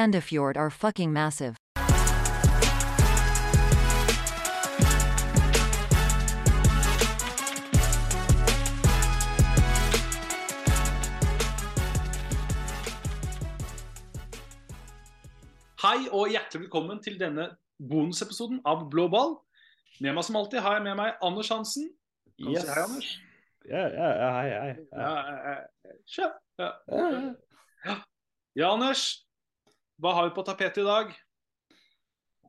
Sandefjord are fucking massive. Hei og hjertelig velkommen til denne bonusepisoden av Blå ball. Med meg som alltid har jeg med meg Anders Hansen. Kan Yes. si hei, Anders? Ja, ja, ja, hei, hei. Ja, Ja. eh, eh, ja. Ja. ja, Anders. Hva har vi på tapetet i dag?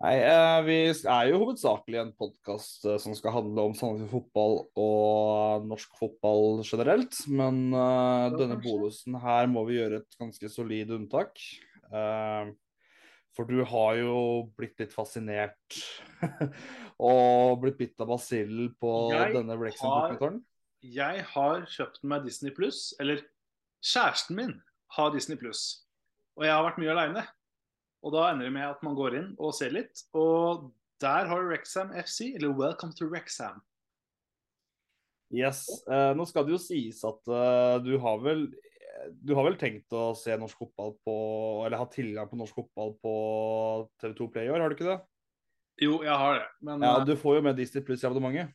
Nei, eh, vi er jo hovedsakelig en podkast som skal handle om Sandnes fotball og norsk fotball generelt. Men eh, denne bonusen her må vi gjøre et ganske solid unntak. Eh, for du har jo blitt litt fascinert og blitt bitt av basillen på Jeg denne Wrexham-dokumentaren. Jeg har kjøpt meg Disney Pluss. Eller kjæresten min har Disney Pluss. Og jeg har vært mye aleine. Og da ender det med at man går inn og ser litt. Og der har du Wrexham FC, eller Welcome to Wrexham. Yes. Eh, nå skal det jo sies at eh, du har vel du har vel tenkt å se norsk fotball på Eller ha tilgang på norsk fotball på TV2 Play i år, har du ikke det? Jo, jeg har det. Men Ja, eh, Du får jo med Disney Pluss i abonnementet.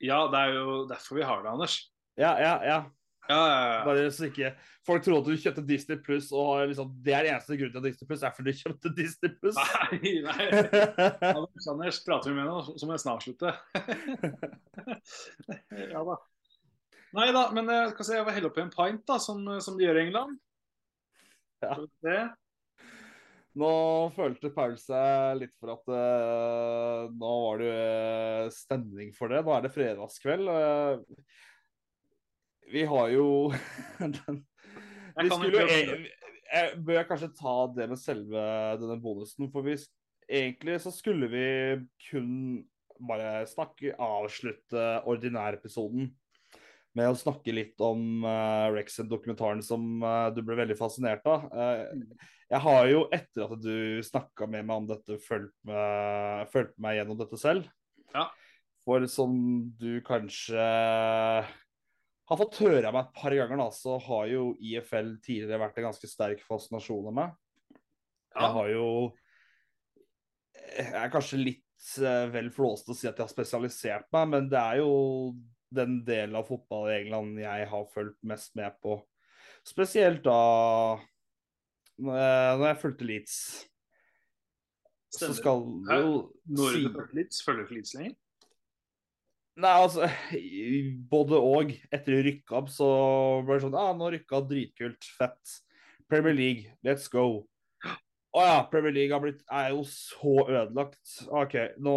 ja, det er jo derfor vi har det, Anders. Ja, ja, ja. Ja, ja. Bare så ikke folk tror at du kjøpte Disney Pluss, og liksom, det er eneste grunnen til at Disney Pluss er fordi du kjøpte Disney Pluss. Nei, nei. Anders, prater vi med nå, så må jeg snart slutte. ja da. Nei da, men jeg skal se, jeg var helle oppi en pint, da, som, som de gjør i England. Ja. Nå følte Paul seg litt for at uh, nå var det uh, stemning for det. Nå er det fredagskveld. eh. Vi har jo den, Jeg Vi skulle jo e- jeg Bør kanskje ta det med selve denne bonusen? For vi, egentlig så skulle vi kun bare snakke, avslutte ordinærepisoden med å snakke litt om uh, Rexen-dokumentaren som uh, du ble veldig fascinert av. Uh, jeg har jo, etter at du snakka med meg om dette, fulgt med, fulgt meg gjennom dette selv. Ja. For som du kanskje har fått høre meg et par ganger, da, så har jo IFL tidligere vært en ganske sterk fascinasjon av meg. Jeg har jo Jeg er kanskje litt eh, vel flåste å si at jeg har spesialisert meg, men det er jo den delen av fotball i England jeg har fulgt mest med på. Spesielt da når jeg, fulgte Leeds. Så skal jo Når du du fulgt Leeds, følger du ikke Leeds lenger? Nei, altså Både og. Etter å rykke opp, så ble det sånn ah, Nå rykka dritkult. Fett. Premier League, let's go. Å ja, Premier League har blitt, er jo så ødelagt. OK, nå,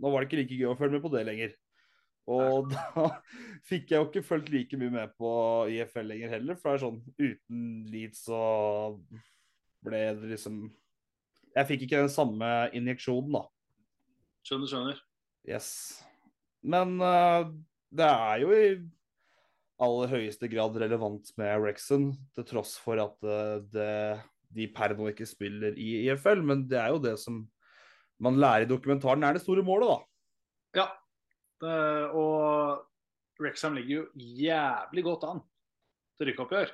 nå var det ikke like gøy å følge med på det lenger. Og da fikk jeg jo ikke fulgt like mye med på IFL lenger heller, for det er sånn uten Leeds så ble det liksom Jeg fikk ikke den samme injeksjonen, da. Skjønner, skjønner. Yes. Men uh, det er jo i aller høyeste grad relevant med Rexon, til tross for at uh, det, de per nå ikke spiller i IFL. Men det er jo det som man lærer i dokumentaren, er det store målet, da. Ja. Det, og Wrexham ligger jo jævlig godt an til rykkoppgjør.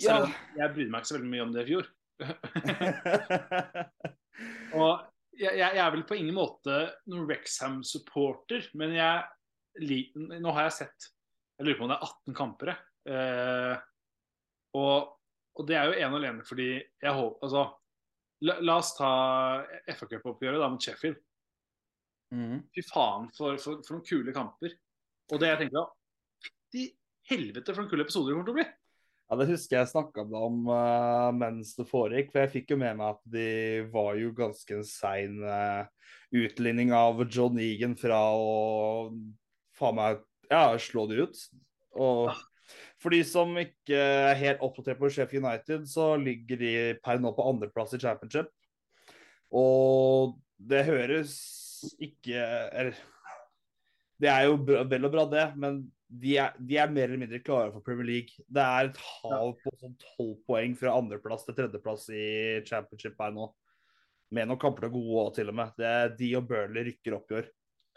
Selv om jeg brydde meg ikke så veldig mye om det i fjor. Og jeg, jeg, er vel på ingen måte noen Wrexham-supporter, men jeg, nå har jeg sett Jeg lurer på om det er 18 kamper. Eh, og, og det er jo ene og alene fordi jeg håper Altså, la, la oss ta FA-cupoppgjøret da mot Sheffield. Mm. Fy faen, for, for, for noen kule kamper. Og det jeg tenker da De helvete for noen kule episoder det kommer til å bli. Ja, Det husker jeg snakka om uh, mens det foregikk. For jeg fikk jo med meg at de var jo ganske en sein uh, utligning av John Egan fra å faen meg ja, slå de ut. Og for de som ikke er helt oppdatert på Sheffield United, så ligger de per nå på andreplass i championship. Og det høres ikke Eller det er jo vel og bra, det, men de er, de er mer eller mindre klare for Premier League. Det er et hav på sånn tolv poeng fra andreplass til tredjeplass i championship her nå. Med noen kamper til gode òg, til og med. Det er de og Burnley rykker opp i år.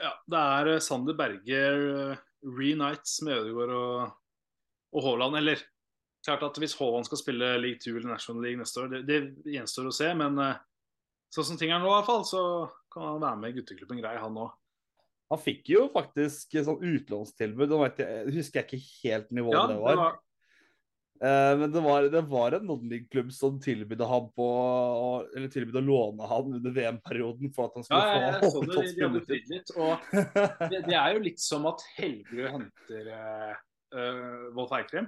Ja, det er eh, Sander Berge, eh, reunites med Ødegaard og, og Haaland, eller klart at Hvis Haaland skal spille League 2 eller National League neste år, det, det gjenstår å se. Men eh, sånn som ting er nå, i hvert fall, så kan han være med i gutteklubben grei, han òg. Han fikk jo faktisk sånn utlånstilbud. Jeg, husker jeg ikke helt nivået Ja, det det var. var, Eh, men det var, det var en non-league-klubb som tilbød å låne han under VM-perioden for at han ja, få jeg, jeg få det. litt. Og det, det er jo litt som at Helgerud henter uh, Wolf Eikrem,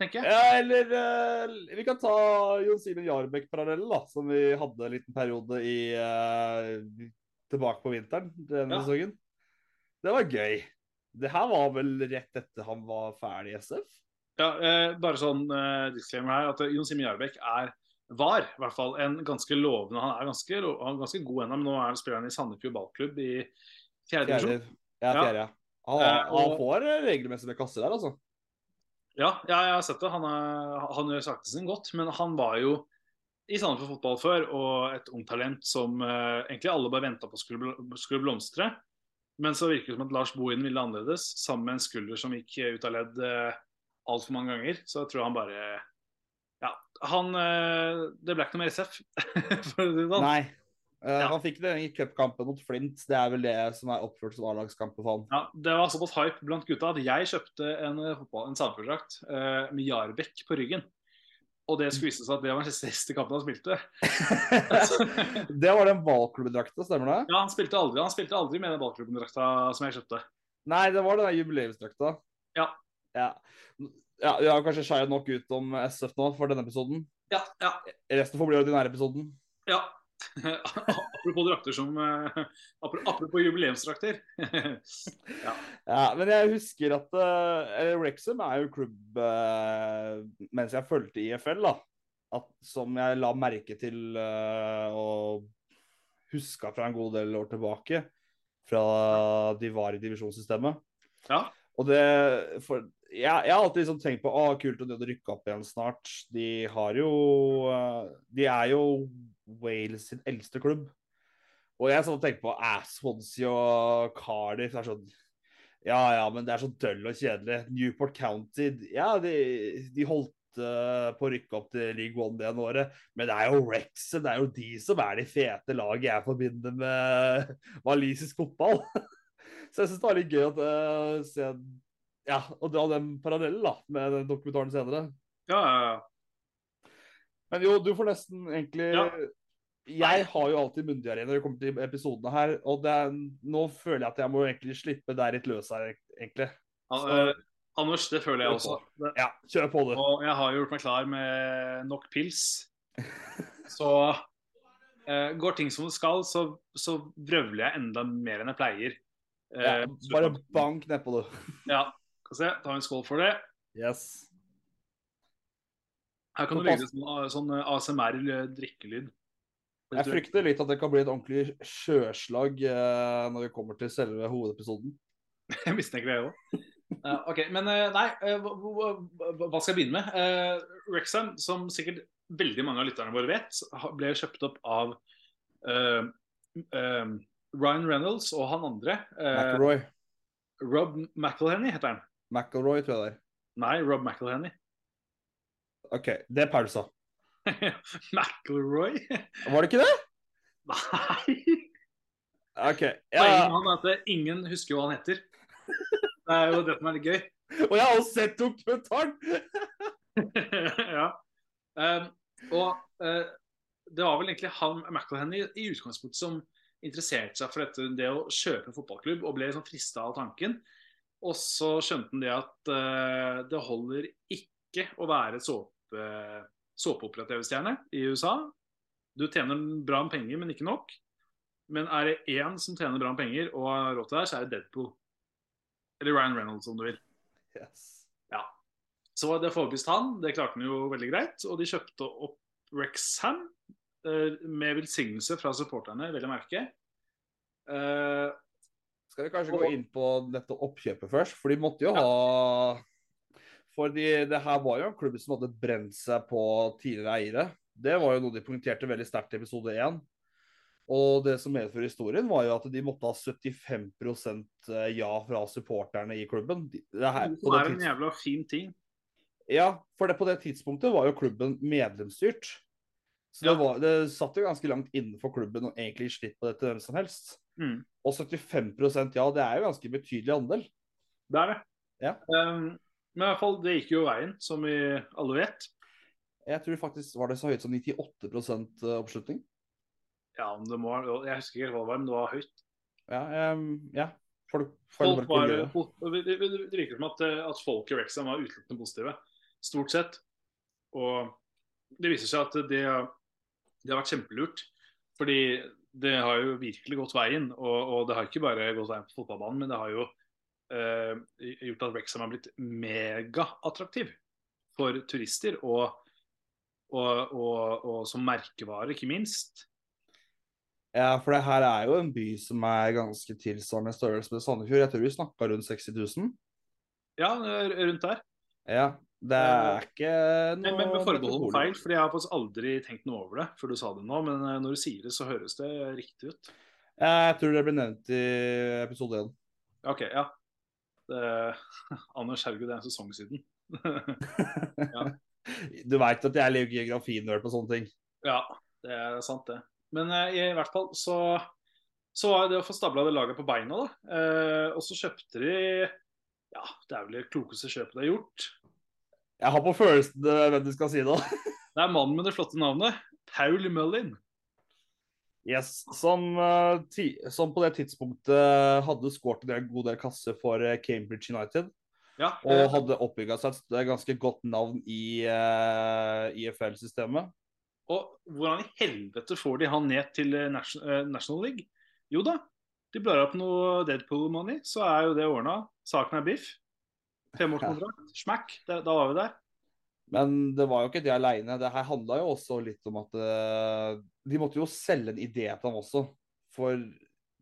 tenker jeg. Ja, eller uh, vi kan ta Jon Simen Jarbekk-parallellen, da. Som vi hadde en liten periode i tilbake på vinteren denne Ja. sesongen. Det var gøy. Det her var vel rett etter han var ferdig i SF? Ja, eh, bare sånn eh, disclaimer her, at eh, Jon Simen Jarbekk er var i hvert fall en ganske lovende Han er ganske, han er ganske god ennå, men nå er han i Sandefjord ballklubb i fjerde divisjon. Ja, fjerde. ja. Han, Eh, han får regelmessig med kasser der, altså. Ja, ja, jeg har sett det. Han, er, han gjør sakte sin godt, men han var jo i Sandefjord fotball før og et ungt talent som uh, egentlig alle bare venta på skulle, skulle blomstre. Men så virker det som at Lars Bohin ville annerledes, sammen med en skulder som gikk eh, ut av ledd uh, altfor mange ganger. Så jeg tror han bare Ja, han uh, Det ble ikke noe mer SF, for å si det sånn. Nei. Uh, Ja. Han fikk det i cupkampen mot Flint. Det er vel det som er oppført som A-lagskamp for han. Ja, det var såpass hype blant gutta at jeg kjøpte en, eh, fotball, en eh, med Jarbekk på ryggen. Og det skulle vise seg at det var den siste kampen han spilte. det var den ballklubbdrakta, stemmer det? Ja, han spilte aldri, han spilte aldri med den ballklubben-drakta som jeg kjøpte. Nei, det var den jubileumsdrakta. Ja. ja. Ja, Vi har kanskje skeia nok ut om SF nå for denne episoden. Ja, ja, Resten får bli ordinære episoden. ja. apropos drakter som eh, Apropos jubileumsdrakter. Ja, Men jeg husker at uh, Rexham er jo klubb uh, mens jeg fulgte IFL, da. At, som jeg la merke til uh, og huska fra en god del år tilbake. Fra de var i divisjonssystemet. ja. Og det for, jeg, jeg har alltid liksom tenkt på å, kult om de hadde rykka opp igjen snart. De har jo eh, De er jo Wales sin eldste klubb. Og jeg sånn tenker på eh, og Cardiff. Er sånn Ja ja, men det er så døll og kjedelig. Newport County Ja, de, de holdt uh, på å rykke opp til League One det ene året, men det er jo Wrexham. Det er jo de som er de fete laget jeg forbinder med walisisk fotball. Så jeg syns det var litt gøy at uh, se ja, å dra den parallellen da, med den dokumentaren senere. ja, ja, ja. Men jo, du får nesten egentlig Ja. Jeg har jo alltid munndiaré når det kommer til episodene her, og det er, nå føler jeg at jeg må egentlig slippe deg litt løs her, egentlig. Ja, eh, Anders, det føler jeg også. Ja, kjør på, det. og jeg har gjort meg klar med nok pils. Så eh, går ting som det skal, så, så vrøvler jeg enda mer enn jeg pleier. Eh, Ja, bare bank nedpå, du. Ja, skal se. ta en skål for det. Yes. Her kan du lyde sånn, sånn ASMR-drikkelyd. Jeg frykter litt at det kan bli et ordentlig sjøslag eh, når vi kommer til selve hovedepisoden. Jeg mistenker det òg. OK, men uh, nei, uh, hva, skal jeg begynne med? Uh, Rexham, som sikkert veldig mange av lytterne våre vet, ble kjøpt opp av eh, eh, Ryan Reynolds og han andre. eh, McElroy. Rob McElhenny heter han. McElroy, tror jeg det er. Nei, Rob McElhenny. OK, det er pausa. McElroy? Var det ikke det? Nei! OK. Ja. han er at ingen husker hva han heter. Det er jo det som er litt gøy. Og jeg har også sett dokumentaren! ja. Um, og uh, det var vel egentlig han McElhenny i utgangspunktet som interesserte seg for dette, det å kjøpe fotballklubb, og ble liksom frista av tanken. Og så skjønte han det at uh, det holder ikke å være såpe, såpeopera-TV-stjerne i USA. Du tjener bra med penger, men ikke nok. Men er det én som tjener bra med penger og har råd til det, så er det Deadpool. Eller Ryan Reynolds, om du vil. Yes. Så det forbeviste han, det klarte han jo veldig greit. Og de kjøpte opp Rexham eh, med velsignelse fra supporterne, vel å merke. Eh, Skal vi kanskje gå inn på dette oppkjøpet først? For de måtte jo ha fordi det her var jo en klubb som hadde brent seg på tidligere eiere. Det var jo noe de punkterte veldig sterkt i episode én. Og det som medfører historien, var jo at de måtte ha 75% ja fra supporterne i klubben. Det her, det er en jævla fin ting. Ja, for det, på det tidspunktet var jo klubben medlemsstyrt. Så det, var, det satt jo ganske langt innenfor klubben å egentlig slipp på det til hvem som helst. Mm. Og 75% ja, det er jo ganske betydelig andel. Det er det. Ja. Um, men i hvert fall, det gikk jo veien, som vi alle vet. Jeg tror faktisk var det så høyt som 98% oppslutning. Ja, men det må, Jeg husker ikke hva det var, men det var høyt. Ja, um, ja. Folk, Folk var, folk, det, det, det virker som at, at folk i Rexham var utelukkende positive, stort sett. Og det viser seg at det, det har vært kjempelurt. Fordi det har jo virkelig gått veien. Og, og det har ikke bare gått veien på fotballbanen, men det har jo eh, gjort at Wrexham har blitt megaattraktiv for turister. Og, og, og, og som merkevare, ikke minst. Ja, for det her er jo en by som er ganske tilsvarende størrelse med Sandefjord. Jeg tror vi snakka rundt 60 000. Ja, rundt der. Ja, det er ikke noe Men, men med forbehold om feil, for jeg har faktisk aldri tenkt noe over det før du sa det nå. Men eh, når du sier det, så høres det riktig ut. Jeg tror det ble nevnt i episode 1. OK, ja. Det, Anders, herregud, det er en sesong siden. Du veit at jeg er geografinerd på sånne ting. Ja, det er sant, det. Men eh, i hvert fall så så var det å få stabla det laget på beina, da. Eh, og så kjøpte de Ja, det er vel det klokeste kjøpet de har gjort. Jeg har på følelsen eh, hvem du skal si nå. Det er mannen med det flotte navnet. Paul Mullin. Yes, som, eh, som på det tidspunktet hadde skåret en god del kasser for eh, Cambridge United. Ja, Og eh, hadde oppbygga seg et ganske godt navn i uh, IFL-systemet. Og hvordan i helvete får de han ned til Nation- eh, National League? Jo da, de blar opp noe Deadpool-money, så er jo det ordna. Saken er biff. Femårskontrakt, smack, da var vi der. Men det var jo ikke det aleine. Det her handla jo også litt om at eh, De måtte jo selge en idé til ham også. For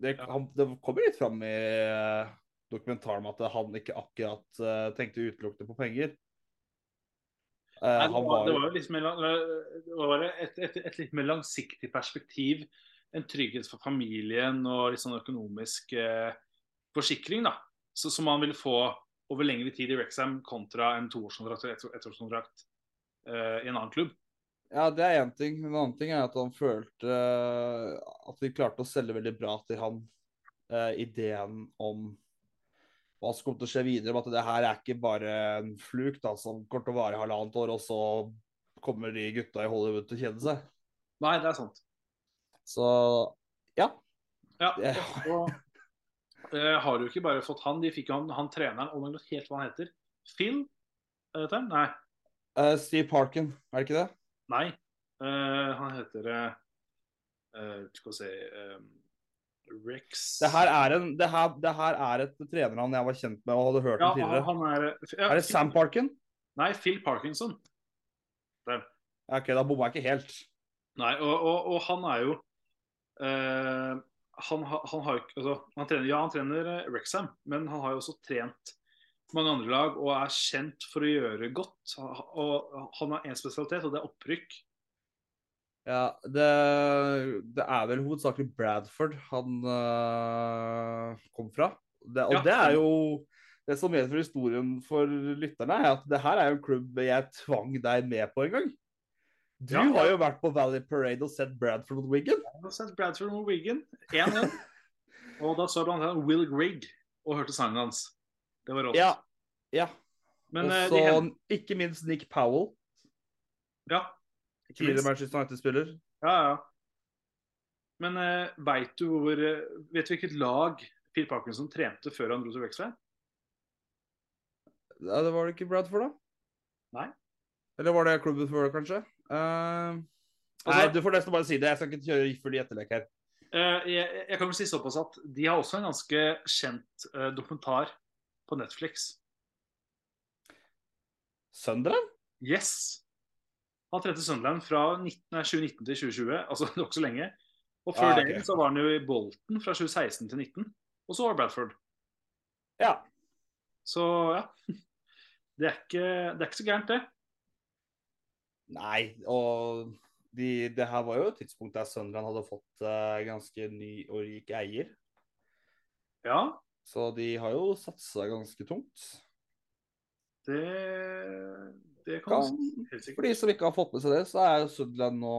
det, Ja. han, det kommer litt fram i eh, dokumentaren at han ikke akkurat uh, tenkte utelukkende på penger. Uh, Nei, han det, var, var, det var jo liksom det var et, et, et litt mer langsiktig perspektiv. En trygghet for familien og litt sånn økonomisk uh, forsikring, da. Så, som man ville få over lengre tid i Wrexham kontra en toårskontrakt eller ett- ettårskontrakt uh, i en annen klubb. ja, det er én ting. En annen ting er at han følte eh, at de klarte å selge veldig bra til han uh, ideen om hva som kommer til å skje videre. Om at det her er ikke bare en fluk da, som kommer til å vare halvannet år, og så kommer de gutta i Hollywood til å kjede seg. Nei, det er sant. Så ja. Ja, Det- og eh, har jo ikke bare fått han, de fikk jo han, han treneren, og noe helt hva han heter. Phil? Er han? Nei. Uh, Steve Parkin, er det ikke det? Nei. Uh, han heter eh, eh, Skal vi se um, Rex Det her er, en, det her, det her er et trenernavn jeg var kjent med og hadde hørt ja, om tidligere. han er, ja, Er det Sam Parkin? Nei, Phil Parkinson. Ja, OK, da bomma jeg ikke helt. Nei, og, og, og han er jo eh, han, han har ikke altså, han trener, Ja, han trener Rexham, Wrexham, men han har jo også trent mange andre lag og er kjent for å gjøre godt. Og han har én spesialitet, og det er opprykk. Ja, det, det er vel hovedsakelig Bradford han øh, kom fra. Det, og Ja. det er jo Det som medfører historien for lytterne, er at det her er jo en klubb jeg tvang deg med på en gang. Du Ja, har jo vært på Valley Parade og sett Bradford mot Wigan. Jeg har sett Bradford mot Wigan 1-1. og da så blant annet Will Grigg og hørte sangen hans. Det var rått. Ja. ja. Men og eh, så hen- ikke minst Nick Powell, ja, tidligere. Manchester United-spiller. ja, ja. Men uh, veit du hvor eh, Vet du hvilket lag Phil Parkinson trente før han dro til Wexley? Ja, det var det ikke Bradford, da? Nei. Eller var det klubben før, kanskje? Eh, Altså- nei, du får nesten bare si det. Jeg skal ikke kjøre full etterlek her. Uh, jeg, jeg kan vel si såpass at de har også en ganske kjent uh, dokumentar på Netflix. Sunderland? Yes. Han trente Sunderland fra 19, nei, 2019 til 2020, altså det var ikke så lenge. Og før Ah, okay. det så var han jo i Bolton fra 2016 til 2019. Og så var Bradford. Ja. Så ja. Det er ikke, det er ikke så gærent, det. Nei, og de, det her var jo et tidspunkt der Sunderland hadde fått uh, ganske ny og rik eier. Ja. Så de har jo satsa ganske tungt. Det, det kan Kan, helt sikkert. for de som ikke har fått med seg det, så er Sunderland nå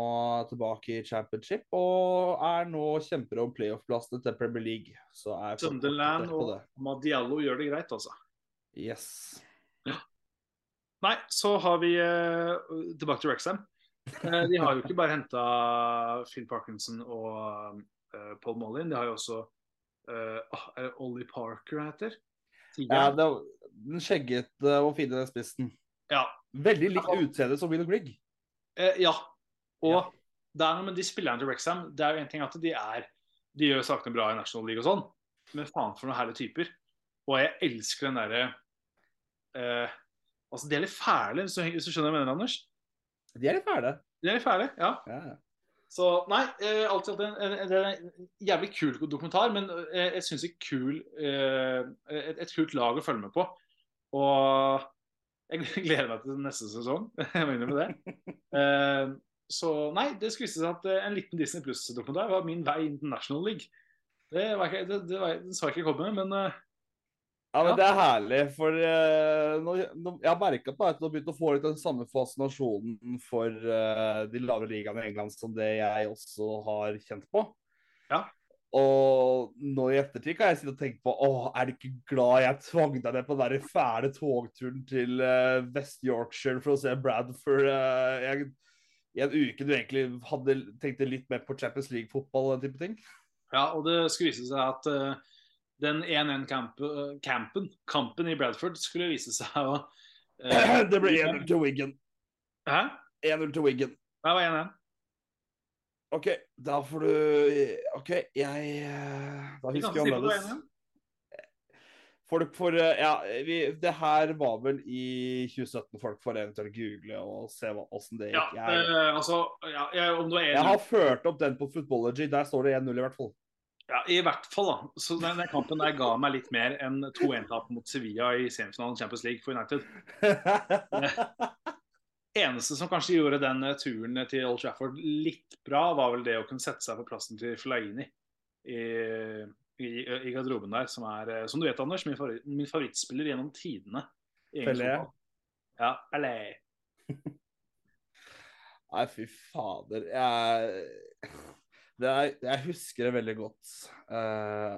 tilbake i championship og er nå kjemper om playoff-plassene til Premier League. Så er Sunderland og. Madiallo gjør det greit, altså. Yes. Nei, så har vi eh, tilbake til Wrexham. Eh, de har jo ikke bare henta Phil Parkinson og eh, Paul Mollin, de har jo også ah, Er det Ollie Parker han heter? Ja, det er den skjeggete og fine den spissen. Ja. Veldig likt utseende som Will Grigg. Eh, ja. Og Ja. det er noe med de spillerne til Wrexham Det er jo en ting at de er De gjør sakene bra i National League og sånn, men faen for noen herlige typer. Og jeg elsker den derre eh, Altså, de er litt fæle, hvis du, skjønner hva jeg mener, Anders? De er litt fæle. De er litt fæle, ja. Ja. Så nei, eh, alt i alt en, en, en, en jævlig kul dokumentar, men eh, jeg syns kul eh, et, et kult lag å følge med på. Og jeg gleder meg til neste sesong. Jeg må innrømme det. Eh, så nei, det skulle vise seg at eh, en liten Disney Pluss-dokumentar var min vei inn til National League. Det, var ikke, det, det, var, det så jeg ikke komme, men eh, Ja, men. Det er herlig, for uh, nå, nå, jeg har merka på at du har begynt å få litt den samme fascinasjonen for uh, de lavere ligaene i England som det jeg også har kjent på. Ja. Og nå i ettertid kan jeg sitte og tenke på Åh, er du ikke glad jeg tvang deg ned på den der fæle togturen til uh, West Yorkshire for å se Bradford eh, jeg, i en uke du egentlig hadde tenkte litt mer på Champions League-fotball og den type ting? ja, og det skulle vise seg at eh, den 1-1-campen campen, kampen i Bradford skulle vise seg å uh, det ble 1-0 til Wiggen. Hæ? 1-0 til Wiggen. Det var 1-1. OK, da får du OK, jeg eh, Da husker jeg annerledes. Folk får eh, Ja, vi, det her var vel i 2017 folk får eventuelt google og se åssen det Ja, gikk. Jeg, eh, altså ja, jeg, jeg har ført opp den på Footballogy. Der står det 1-0 i hvert fall. Ja, I hvert fall, da. Så den, den kampen der ga meg litt mer enn 2-1-tap mot Sevilla i semifinalen Champions League for United. Eneste som kanskje gjorde den turen til Old Trafford litt bra, var vel det å kunne sette seg på plassen til Flaini i, i, i garderoben der, som er, eh, som du vet, Anders, min, favoritt, min favorittspiller gjennom tidene. Pelé. Ja, Pelé. Nei, fy fader. Jeg, er, jeg husker det veldig godt. Uh,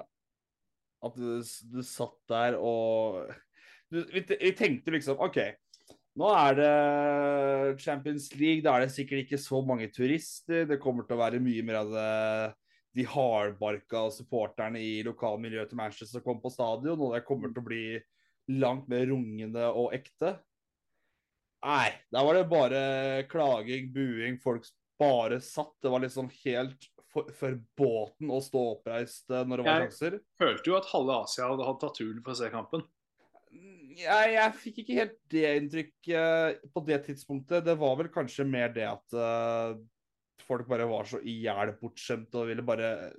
at du, du satt der og du, vi, vi tenkte liksom OK, nå er det Champions League. Da er det sikkert ikke så mange turister. Det kommer til å være mye mer av det, de hardbarka supporterne i lokalmiljøet til Manchester som kommer på stadion. Og det kommer til å bli langt mer rungende og ekte. Nei, der var det bare klaging, buing, folk bare satt. Det var liksom helt for, båten å stå oppreist eh, når det var Jeg- sjanser. Følte jo at halve Asia hadde hatt tatt turen for å se kampen. Jeg, jeg fikk ikke helt det inntrykket på det tidspunktet. Det var vel kanskje mer det at uh, folk bare var så i hjel bortskjemte og ville bare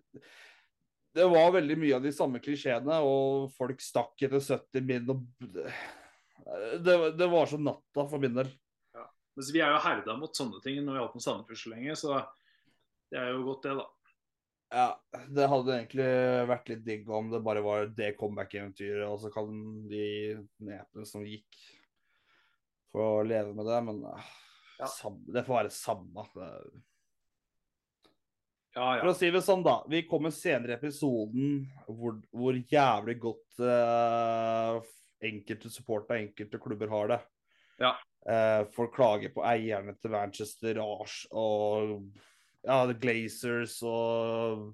Det var veldig mye av de samme klisjeene, og folk stakk etter 70 min og det, det var så natta for min del. Mens vi er jo herda mot sånne ting når vi har hatt med Sandefjord så lenge, så det er jo godt, det, da. Ja, det hadde egentlig vært litt digg om det bare var det comeback-eventyret, og så kan de nepene som gikk, få leve med det, men ah, Ja. det får være samme. Det- Ja, For å si det sånn, da. Vi kommer senere i episoden hvor, hvor jævlig godt uh, enkelte supportere og enkelte klubber har det. Ja. Uh, folk klager på eierne til Manchester, Ars og ja, The Glazers og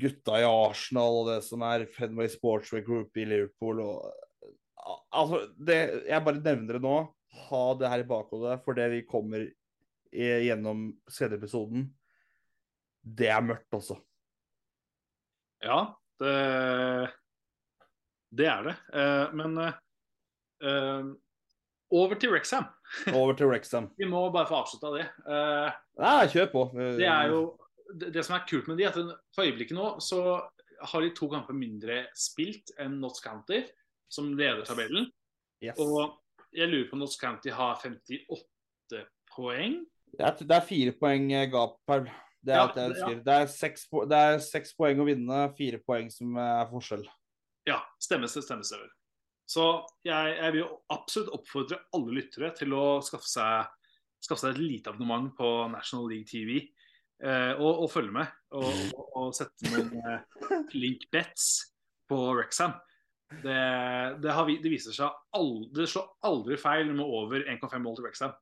gutta i Arsenal og det som er Fenway Sportswear Group i Liverpool. Og, altså, det, jeg bare nevner det nå. Ha det her i bakhodet, for det vi kommer gjennom CD-episoden, det er mørkt også. ja det, det er det. Eh, men eh, eh, over til Rexham. Over til Wrexham. Vi må bare få avslutta det. Uh, Nei, kjør på. det er jo det, det som er kult med de, at for øyeblikket nå så har de to kamper mindre spilt enn Notts County, som leder tabellen. yes. Og jeg lurer på om Notts County har 58 poeng. det, er, det er fire poeng eh, gap her. Det er, Ja, det- ja. det, er seks, det er seks poeng å vinne, fire poeng som er forskjell. Ja, stemmes det, stemmes det vel. Så jeg, jeg vil jo absolutt oppfordre alle lyttere til å skaffe seg, skaffe seg et lite abonnement på National League TV. Eh, og, og følge med. Og, og, sette noen eh, link bets på Rexham. Det, det, har, det viser seg aldri, Det slår aldri feil med over 1,5 mål til Rexham.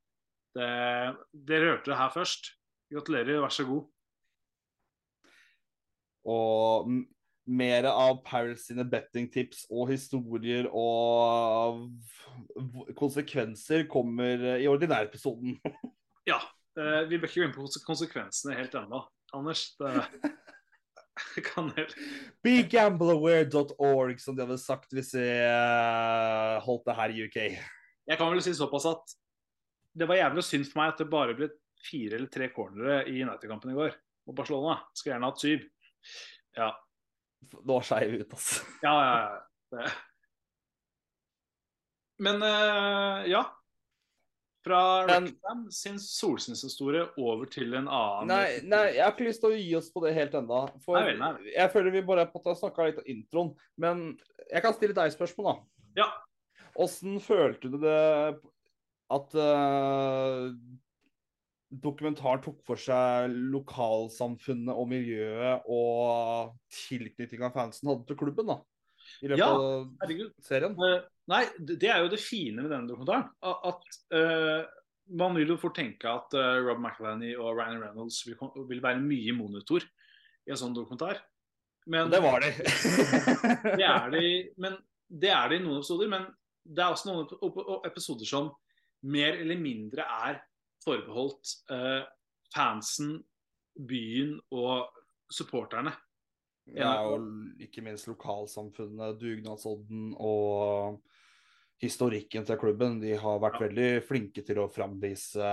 Dere hørte det her først. Gratulerer, vær så god. Og mer av Paris' sine bettingtips og historier og konsekvenser kommer i ordinærepisoden. Ja, eh, vi bør ikke gå inn på konsekvensene helt ennå. Anders, det kan helt BeGambleAware.org, som de hadde sagt hvis jeg eh, holdt det her i UK. Jeg kan vel si såpass at det var jævlig synd for meg at det bare ble fire eller tre cornere i United-kampen i går. Og Barcelona skulle gjerne hatt syv. Ja, Nå skeiv ut, altså. ja, ja. ja. Men uh, ja. Fra Men- sin solskinnshistorie over til en annen Nei, nei, jeg har ikke lyst til å gi oss på det helt ennå. For Nei nei jeg føler vi bare har snakka litt om introen. Men jeg kan stille deg spørsmål, da. Ja. Åssen følte du det at eh, dokumentaren tok for seg lokalsamfunnet og miljøet og tilknytninga fansen hadde til klubben, da? I løpet Ja, av serien? Eh, nei, det er jo det fine med denne dokumentaren. At uh, man vil jo fort tenke at uh, Rob McElhenney og Ryan Reynolds vil, vil være mye monitor i en sånn dokumentar. Men Det var det. det er det, i- men det er det i noen episoder. Men det er også noen ep- ep- episoder som mer eller mindre er forbeholdt eh, fansen, byen og supporterne. Ja, og ikke minst lokalsamfunnet, dugnadsodden og historikken til klubben. De har vært Ja. veldig flinke til å framvise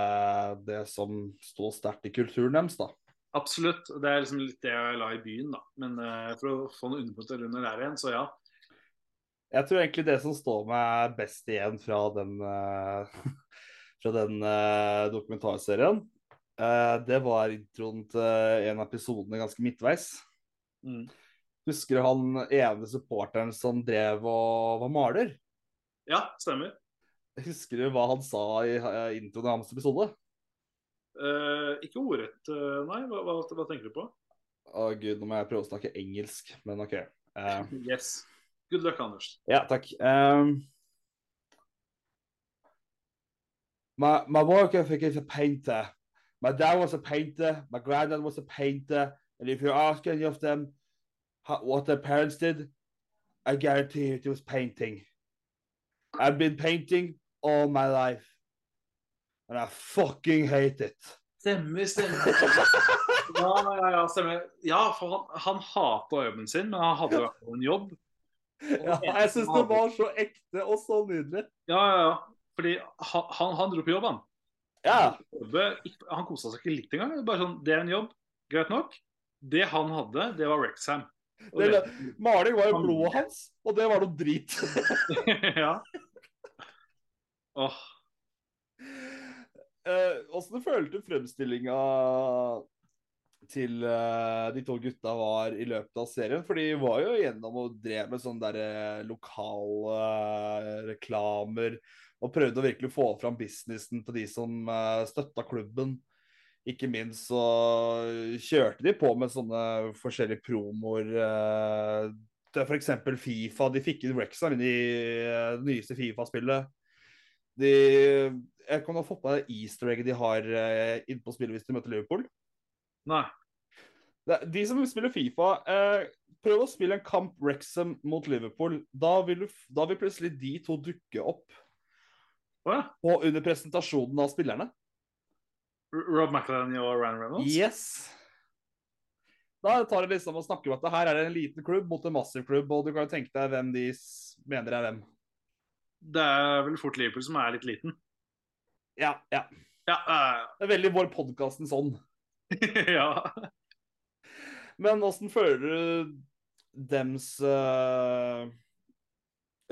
det som står sterkt i kulturen deres, da. Absolutt. Det er liksom litt det jeg la i byen, da. Men uh, for å få noe underpunkter under der igjen, så ja. Jeg tror egentlig det som står meg best igjen fra den, eh, fra den eh, dokumentarserien, eh, det var introen til en av episodene ganske midtveis. Mm. Husker du han ene supporteren som drev og var maler? Ja, stemmer. Husker du hva han sa i eh, introen i hans episode? Uh, ikke ordrett, uh, nei. Hva, hva, hva tenker du på? Å gud, nå må jeg prøve å snakke engelsk, men OK. Uh, Yes. Good luck, Anders. ja, takk. Um, my, my work ethic is a painter. My dad was a painter. My granddad was a painter. And if you ask any of them how, what their parents did, I guarantee you it was painting. I've been painting all my life. And I fucking hate it. Stemmer, stemmer. Ja, ja, stemmer. Ja, for han, han hata jobben sin, men han hadde fall en jobb. Ja, jeg syns det var så ekte og så nydelig. Ja, ja, ja. Fordi han, han, han dro på jobb, han. Ja. Han kosa seg ikke litt engang. Bare sånn, Det er en jobb, greit nok. Det han hadde, det var Rexham. Det, det- maling var jo blodet hans, og det var noe drit. ja. Åh, Åssen du følte fremstillinga til eh, de to gutta var i løpet av serien? For de var jo gjennom og drev med sånne der lokale eh, reklamer. Og prøvde å virkelig få fram businessen til de som uh, støtta klubben. Ikke minst så kjørte de på med sånne forskjellige promoer. Det er f.eks. Fifa. De fikk inn Rexham inn i eh, det nyeste Fifa-spillet. De Jeg kan ha fått med easter egget de har innpå inne på spillet hvis de møter Liverpool. nei. De som spiller Fifa, eh, prøv å spille en kamp Wrexham mot Liverpool. Da vil, du, da vil plutselig de to dukke opp Ja. på, under presentasjonen av spillerne. Rob McElhenney og Ryan Reynolds? Yes. Da tar det liksom å snakke om at det her er en liten klubb mot en massiv klubb, og du kan jo tenke deg hvem de mener er hvem. Det er vel fort Liverpool som er litt liten. Ja, ja. Ja, uh... Det er veldig vår podkasten sånn. ja. Men åssen føler du dems eh,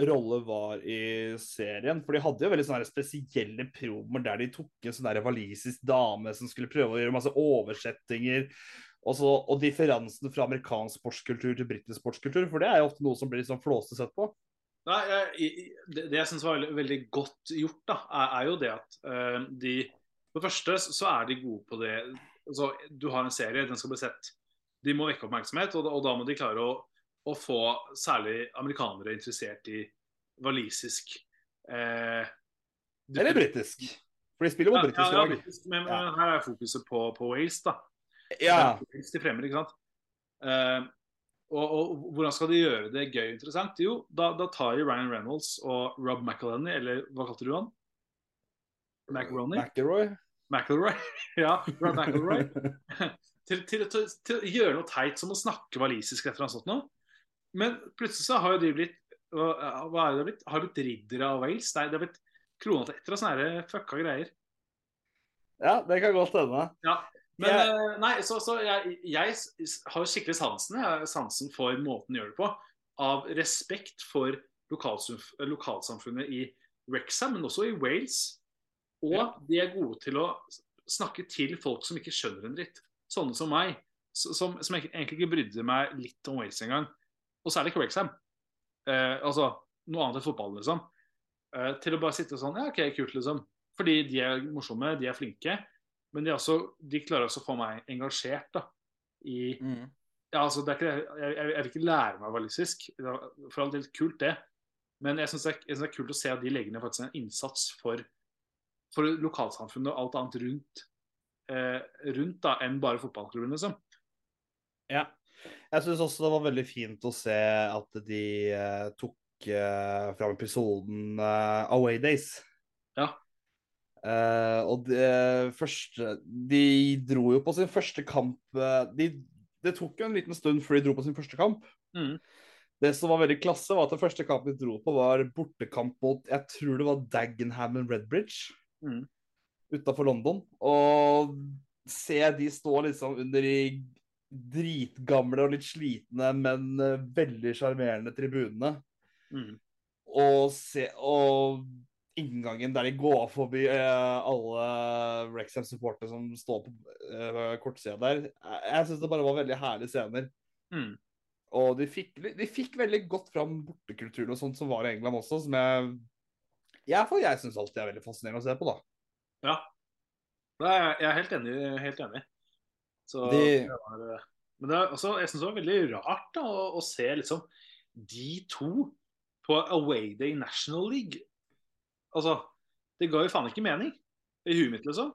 rolle var i serien? For de hadde jo veldig sånne spesielle promer der de tok en sånn walisisk dame som skulle prøve å gjøre masse oversettinger. Og, så, og differansen fra amerikansk sportskultur til britisk sportskultur, for det er jo ofte noe som blir liksom flåsete sett på. Nei, jeg, det, det jeg syns var veldig, veldig godt gjort, da, er, er jo det at uh, de For det første så er de gode på det altså, Du har en serie, den skal bli sett. De må vekke oppmerksomhet, og og da må de klare å, å få særlig amerikanere interessert i walisisk eh, du- Eller britisk. For de spiller Ja, mot britiske ja, ja, lag. men, Ja. men her er fokuset på, på Wales, da. Ja. Wales de fremmer, ikke sant? Eh, og, og hvordan skal de gjøre det gøy og interessant? Jo, da, da tar de Ryan Reynolds og Rob McElhenney, eller hva kalte du han? McRoney? McElroy. McElroy? ja, Rob McElroy. til, til, til, til å gjøre noe teit som å snakke walisisk eller noe sånt noe. Men plutselig så har jo de blitt hva, er det blitt? Har de blitt riddere av Wales? Nei, det har blitt krona til etter og sånne fucka greier. Ja, det kan godt hende. Men Jeg- eh, nei, så, så jeg, jeg har skikkelig sansen, sansen for måten å gjøre det på. Av respekt for lokalsamf lokalsamfunnet i Wrexham, men også i Wales. Og Ja. de er gode til å snakke til folk som ikke skjønner en dritt. Sånne som meg, som, som egentlig ikke brydde meg litt om Wales engang. Og særlig Wrexham. Eh, altså noe annet enn fotball, liksom. Eh, til å bare sitte sånn Ja, OK, kult, liksom. Fordi de er morsomme, de er flinke. Men de, også, de klarer også å få meg engasjert da, i ja, altså, det er ikke, jeg, jeg, vil ikke lære meg walisisk. For all del kult, det. Men jeg syns det, det er kult å se at de legger ned faktisk en innsats for, for lokalsamfunnet og alt annet rundt, eh, rundt da, enn bare fotballklubben, liksom. Ja. Jeg syns også det var veldig fint å se at de uh, tok uh, fram episoden uh, Away Days. Ja. Og det første De dro jo på sin første kamp de, Det tok jo en liten stund før de dro på sin første kamp. Mm. Det som var veldig klasse, var at den første kampen de dro på, var bortekamp mot Jeg tror det var Dagenham and Redbridge mm. utafor London. Og se de stå liksom under de dritgamle og litt slitne, men eh, veldig sjarmerende tribunene. Mm. Og se Og inngangen der de går forbi eh, alle Wrexham-supportere som står på uh, kortsida der. Jeg, syns det bare var veldig herlige scener. Mm. Og de fikk, de fikk veldig godt fram bortekulturen og sånt som var i England også, som jeg jeg, for jeg syns alltid er veldig fascinerende å se på, da. Ja. Jeg er helt enig. Helt enig. Så De- det var, eh, men det er også, jeg syns det var veldig rart da, å, å se liksom de to på Away Day National League. Altså, det ga jo faen ikke mening i huet mitt, liksom.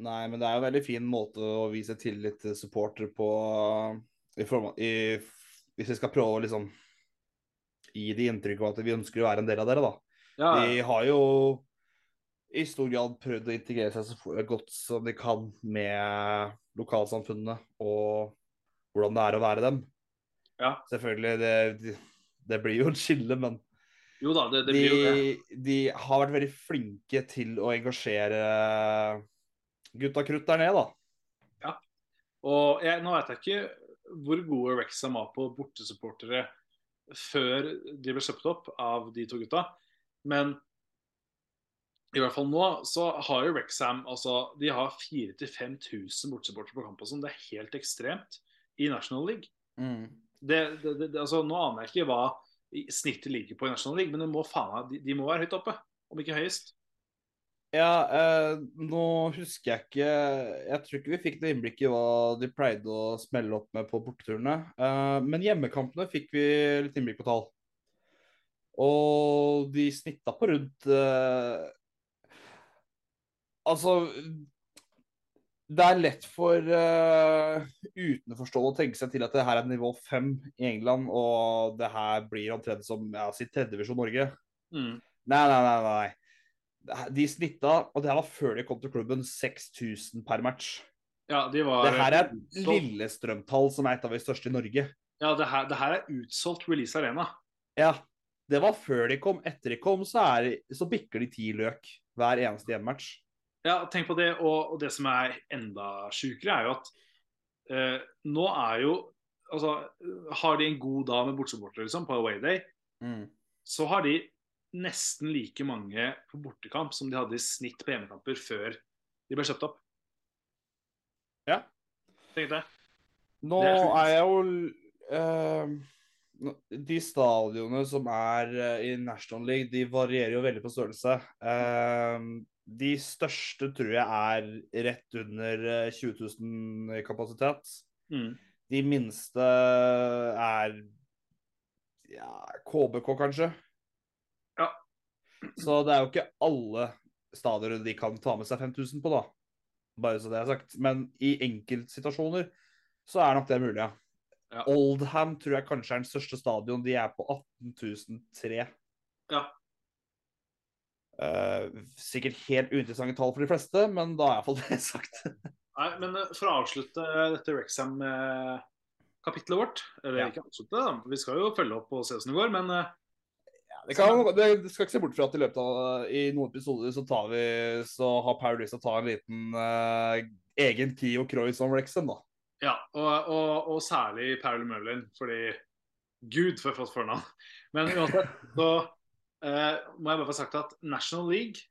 Nei, men det er jo en veldig fin måte å vise tillit til supporter på i form, i, Hvis vi skal prøve å liksom gi de inntrykk av at vi ønsker å være en del av dere, da. Ja, De har jo i stor grad prøvd å integrere seg så godt som de kan med lokalsamfunnene og hvordan det er å være dem. Ja. Selvfølgelig, det, det, blir jo et skille, men Jo da, det, det de, blir jo det. de har vært veldig flinke til å engasjere gutta krutt der nede, da. Og jeg, nå vet jeg ikke hvor gode Rexham var på bortesupportere før de ble kjøpt opp av de to gutta. Men i hvert fall nå så har jo Wrexham altså, de har 4000-5000 bortsupportere på sånn. Det er helt ekstremt i National League. Det, det, det, det- altså, nå aner jeg ikke hva snittet ligger på i National League, men må faen, de, de må være høyt oppe. Om ikke høyest. Ja, eh, nå husker jeg ikke Jeg tror ikke vi fikk noe innblikk i hva de pleide å smelle opp med på borteturene. Eh, men hjemmekampene fikk vi litt innblikk på tall. Og de snitta på rundt eh, Altså Det er lett for uh, utenforstående å tenke seg til at det her er nivå fem i England, og det her blir omtrent som ja, sitt tredjevisjon Norge. Mm. Nei, nei, nei. nei. De snitta, og det her var før de kom til klubben, 6000 per match. Ja, de var Det her er et Lillestrøm-tall, som er et av de største i Norge. Ja, det her, det her er utsolgt Release Arena. Ja, det var før de kom. Etter de kom, så, er, så bikker de ti løk hver eneste hjemmematch. Ja, tenk på det. Og, og det som er enda sjukere, er jo at eh, nå er jo Altså, har de en god dag med bortsupportere, liksom, på away day, så har de nesten like mange på bortekamp som de hadde i snitt på hjemmekamper før de ble kjøpt opp. Ja. Tenk det. Nå Det er er jeg jo eh, De stadionene som er eh, i National League, de varierer jo veldig på størrelse. Eh, de største tror jeg er rett under eh, 20 000 i kapasitet. Mm. De minste er ja, KBK, kanskje. Ja. Så det er jo ikke alle stadioner de kan ta med seg 5000 på, da. Bare så det er sagt. Men i enkeltsituasjoner så er nok det mulig, ja. Ja. Oldham tror jeg kanskje er den største stadion. De er på 18.003. Ja. Eh, sikkert helt uinteressante tall for de fleste, men da er iallfall det sagt. Nei, men eh, for å avslutte dette Wrexham-kapitlet vårt Eller Ja. ikke avslutte. Vi skal jo følge opp og se hvordan det går, men eh, Det, kan, det, det skal ikke se bort fra at i løpet av i noen episoder så, tar vi, så har Paul lyst til å ta en liten eh, egen Kio Croix om Wrexham, da. Ja, og, og, og særlig Paul Merlin, fordi Gud, for et flott fornavn. Men uansett, så må jeg bare få sagt at National League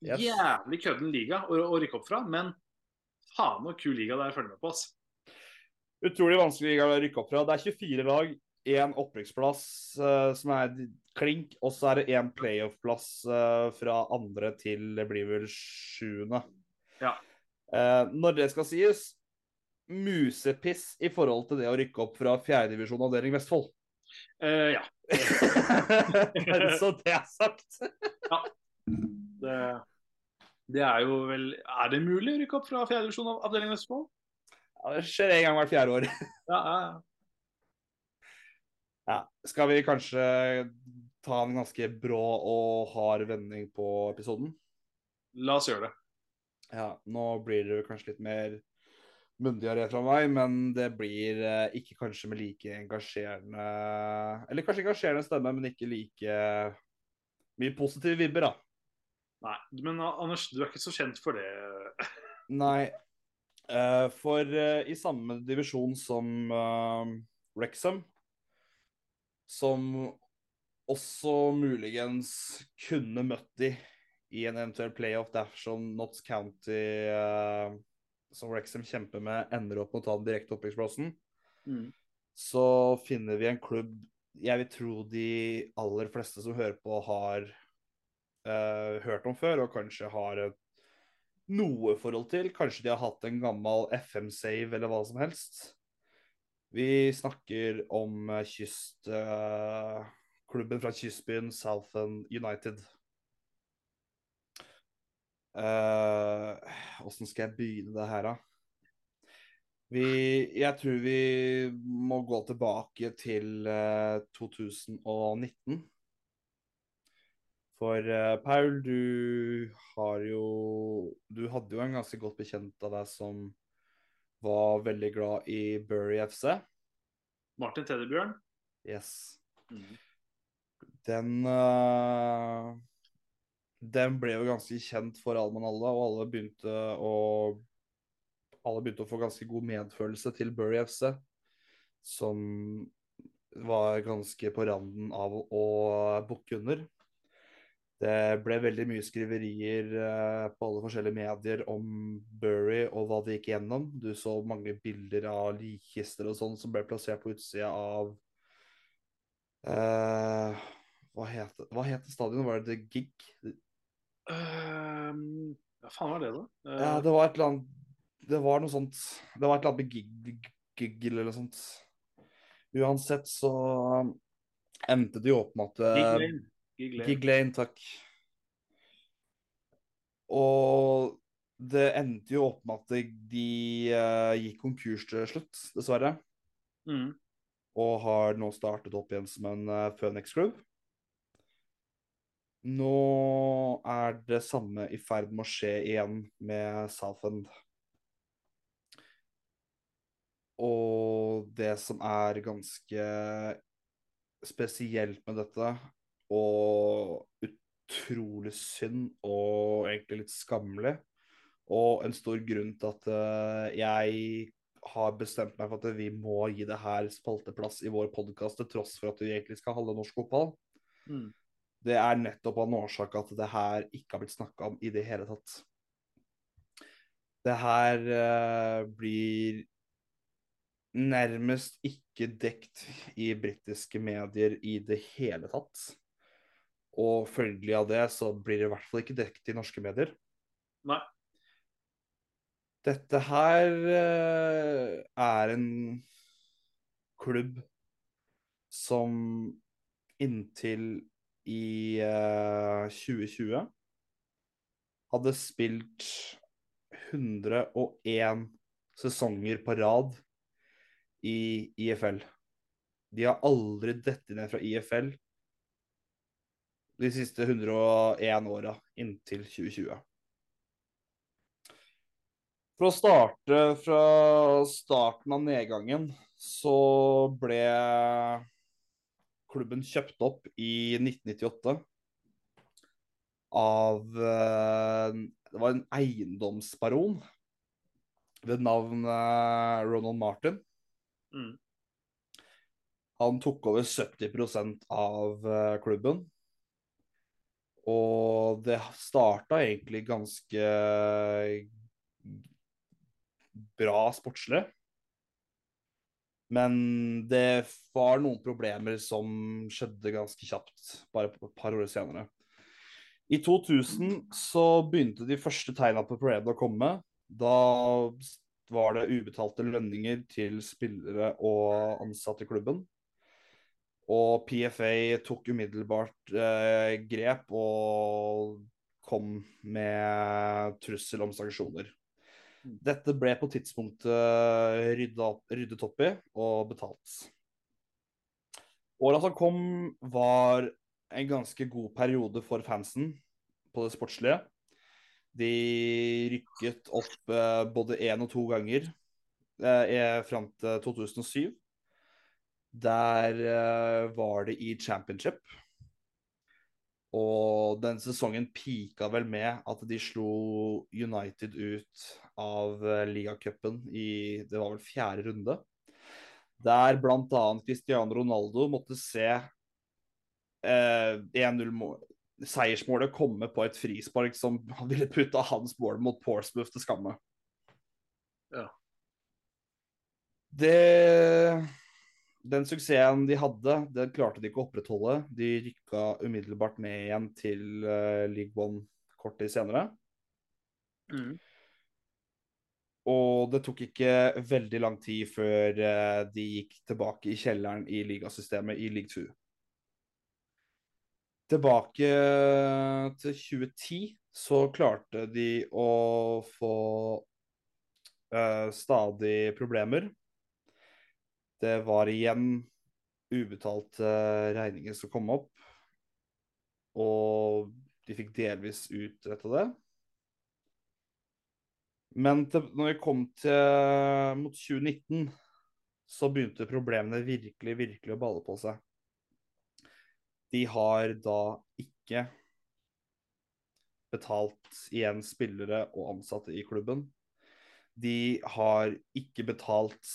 Yes. Jævlig kødden liga å, å rykke opp fra, men faen så kul liga det er å følge med på. ass. Utrolig vanskelig liga å rykke opp fra. Det er 24 lag, én opprykksplass uh, som er klink, og så er det én playoff-plass uh, fra andre til det blir vel sjuende. Ja. Uh, når det skal sies, musepiss i forhold til det å rykke opp fra fjerdedivisjon avdeling Vestfold. Eh, ja. Bare så det er sagt. Det, det er jo vel Er det mulig å rykke opp fra fjerde divisjon av avdeling Vestfold? Ja, det skjer en gang hvert fjerde år. Ja, ja, ja. Ja. Skal vi kanskje ta en ganske brå og hard vending på episoden? La oss gjøre det. Ja, nå blir det kanskje litt mer myndigere fra meg, men det blir eh, ikke kanskje med like engasjerende Eller kanskje engasjerende stemme, men ikke like mye positive vibber, da. Nei, men Anders, du er ikke så kjent for det. Nei. eh, for eh, i samme divisjon som uh, Wrexham, som også muligens kunne møtt de i en eventuell playoff dersom Notts County, eh, som Wrexham kjemper med, ender opp med å ta den direkte opprykksplassen, Mm. så finner vi en klubb jeg vil tro de aller fleste som hører på, har uh, hørt om før, og kanskje har et noe forhold til. Kanskje de har hatt en gammel FM-save eller hva som helst. Vi snakker om kystklubben kyst... eh, klubben fra kystbyen Southend United. Åssen skal jeg begynne det her, da? Vi, jeg tror vi må gå tilbake til uh, 2019. For uh, Paul, du har jo Du hadde jo en ganske godt bekjent av deg som var veldig glad i Bury FC. Martin Teddybjørn. Yes. Mm. Den eh, Den ble jo ganske kjent for Alman Alla, og alle begynte å alle begynte å få ganske god medfølelse til Bury FC, som var ganske på randen av å bukke under. Det ble veldig mye skriverier eh, på alle forskjellige medier om Bury og hva det gikk gjennom. Du så mange bilder av likkister og sånn som ble plassert på utsida av eh, hva het hva heter stadionet? Var det The Gig? Ehm, hva faen var det, da? Uh, Ja, det var et eller annet Det var noe sånt Det var et eller annet med gig, gig eller noe sånt. Uansett så endte det jo opp med at Gig eh, Lane. Gig Lane. Gig Lane, takk. Og det endte jo opp med at de, eh, gikk konkurs til slutt, dessverre. Mm. Og har nå startet opp igjen som en uh, Phoenix-klubb. Nå er det samme i ferd med å skje igjen med Southend. Og det som er ganske spesielt med dette, og utrolig synd og egentlig litt skammelig, og en stor grunn til at eh, jeg har bestemt meg for at vi må gi det her spalteplass i vår podkast, til tross for at vi egentlig skal holde norsk fotball. Mm. Det er nettopp av en årsak at det her ikke har blitt snakka om i det hele tatt. Det her uh, blir nærmest ikke dekt i britiske medier i det hele tatt. Og følgelig av det så blir det i hvert fall ikke dekt i norske medier. Nei. Dette her uh, er en klubb som inntil i uh, 2020 hadde spilt 101 sesonger på rad i IFL. De har aldri dettet ned fra IFL de siste 101 åra inntil 2020. For å starte fra starten av nedgangen, så ble klubben kjøpt opp i 1998 av eh, Det var en eiendomsbaron ved navn eh, Ronald Martin. Mm. Han tok over 70% av eh, klubben. Og det starta egentlig ganske bra sportslig. Men det var noen problemer som skjedde ganske kjapt, bare et par år senere. I 2000 så begynte de første tegna på problemene å komme. Da var det ubetalte lønninger til spillere og ansatte i klubben. Og PFA tok umiddelbart eh, grep og kom med trussel om sanksjoner. Dette ble på tidspunktet ryddet opp i og betalt. Åra som kom, var en ganske god periode for fansen på det sportslige. De rykket opp eh, både én og to ganger eh, fram til 2007. Der eh, var det i championship. Og den sesongen pika vel med at de slo United ut av eh, ligacupen i Det var vel fjerde runde. Der bl.a. Cristiano Ronaldo måtte se eh, 1-0-seiersmålet komme på et frispark som ville putta hans mål mot Porsmouth til skamme. Ja. Det den suksessen de hadde, den klarte de ikke å opprettholde. De rykka umiddelbart ned igjen til uh, League One kort tid senere. Mm. Og det tok ikke veldig lang tid før uh, de gikk tilbake i kjelleren i ligasystemet i League 2. Tilbake til 2010 så klarte de å få uh, stadig problemer. Det var igjen ubetalte regninger som kom opp. Og de fikk delvis utretta det. Men til, når vi kom til mot 2019, så begynte problemene virkelig, virkelig å balle på seg. De har da ikke betalt igjen spillere og ansatte i klubben. De har ikke betalt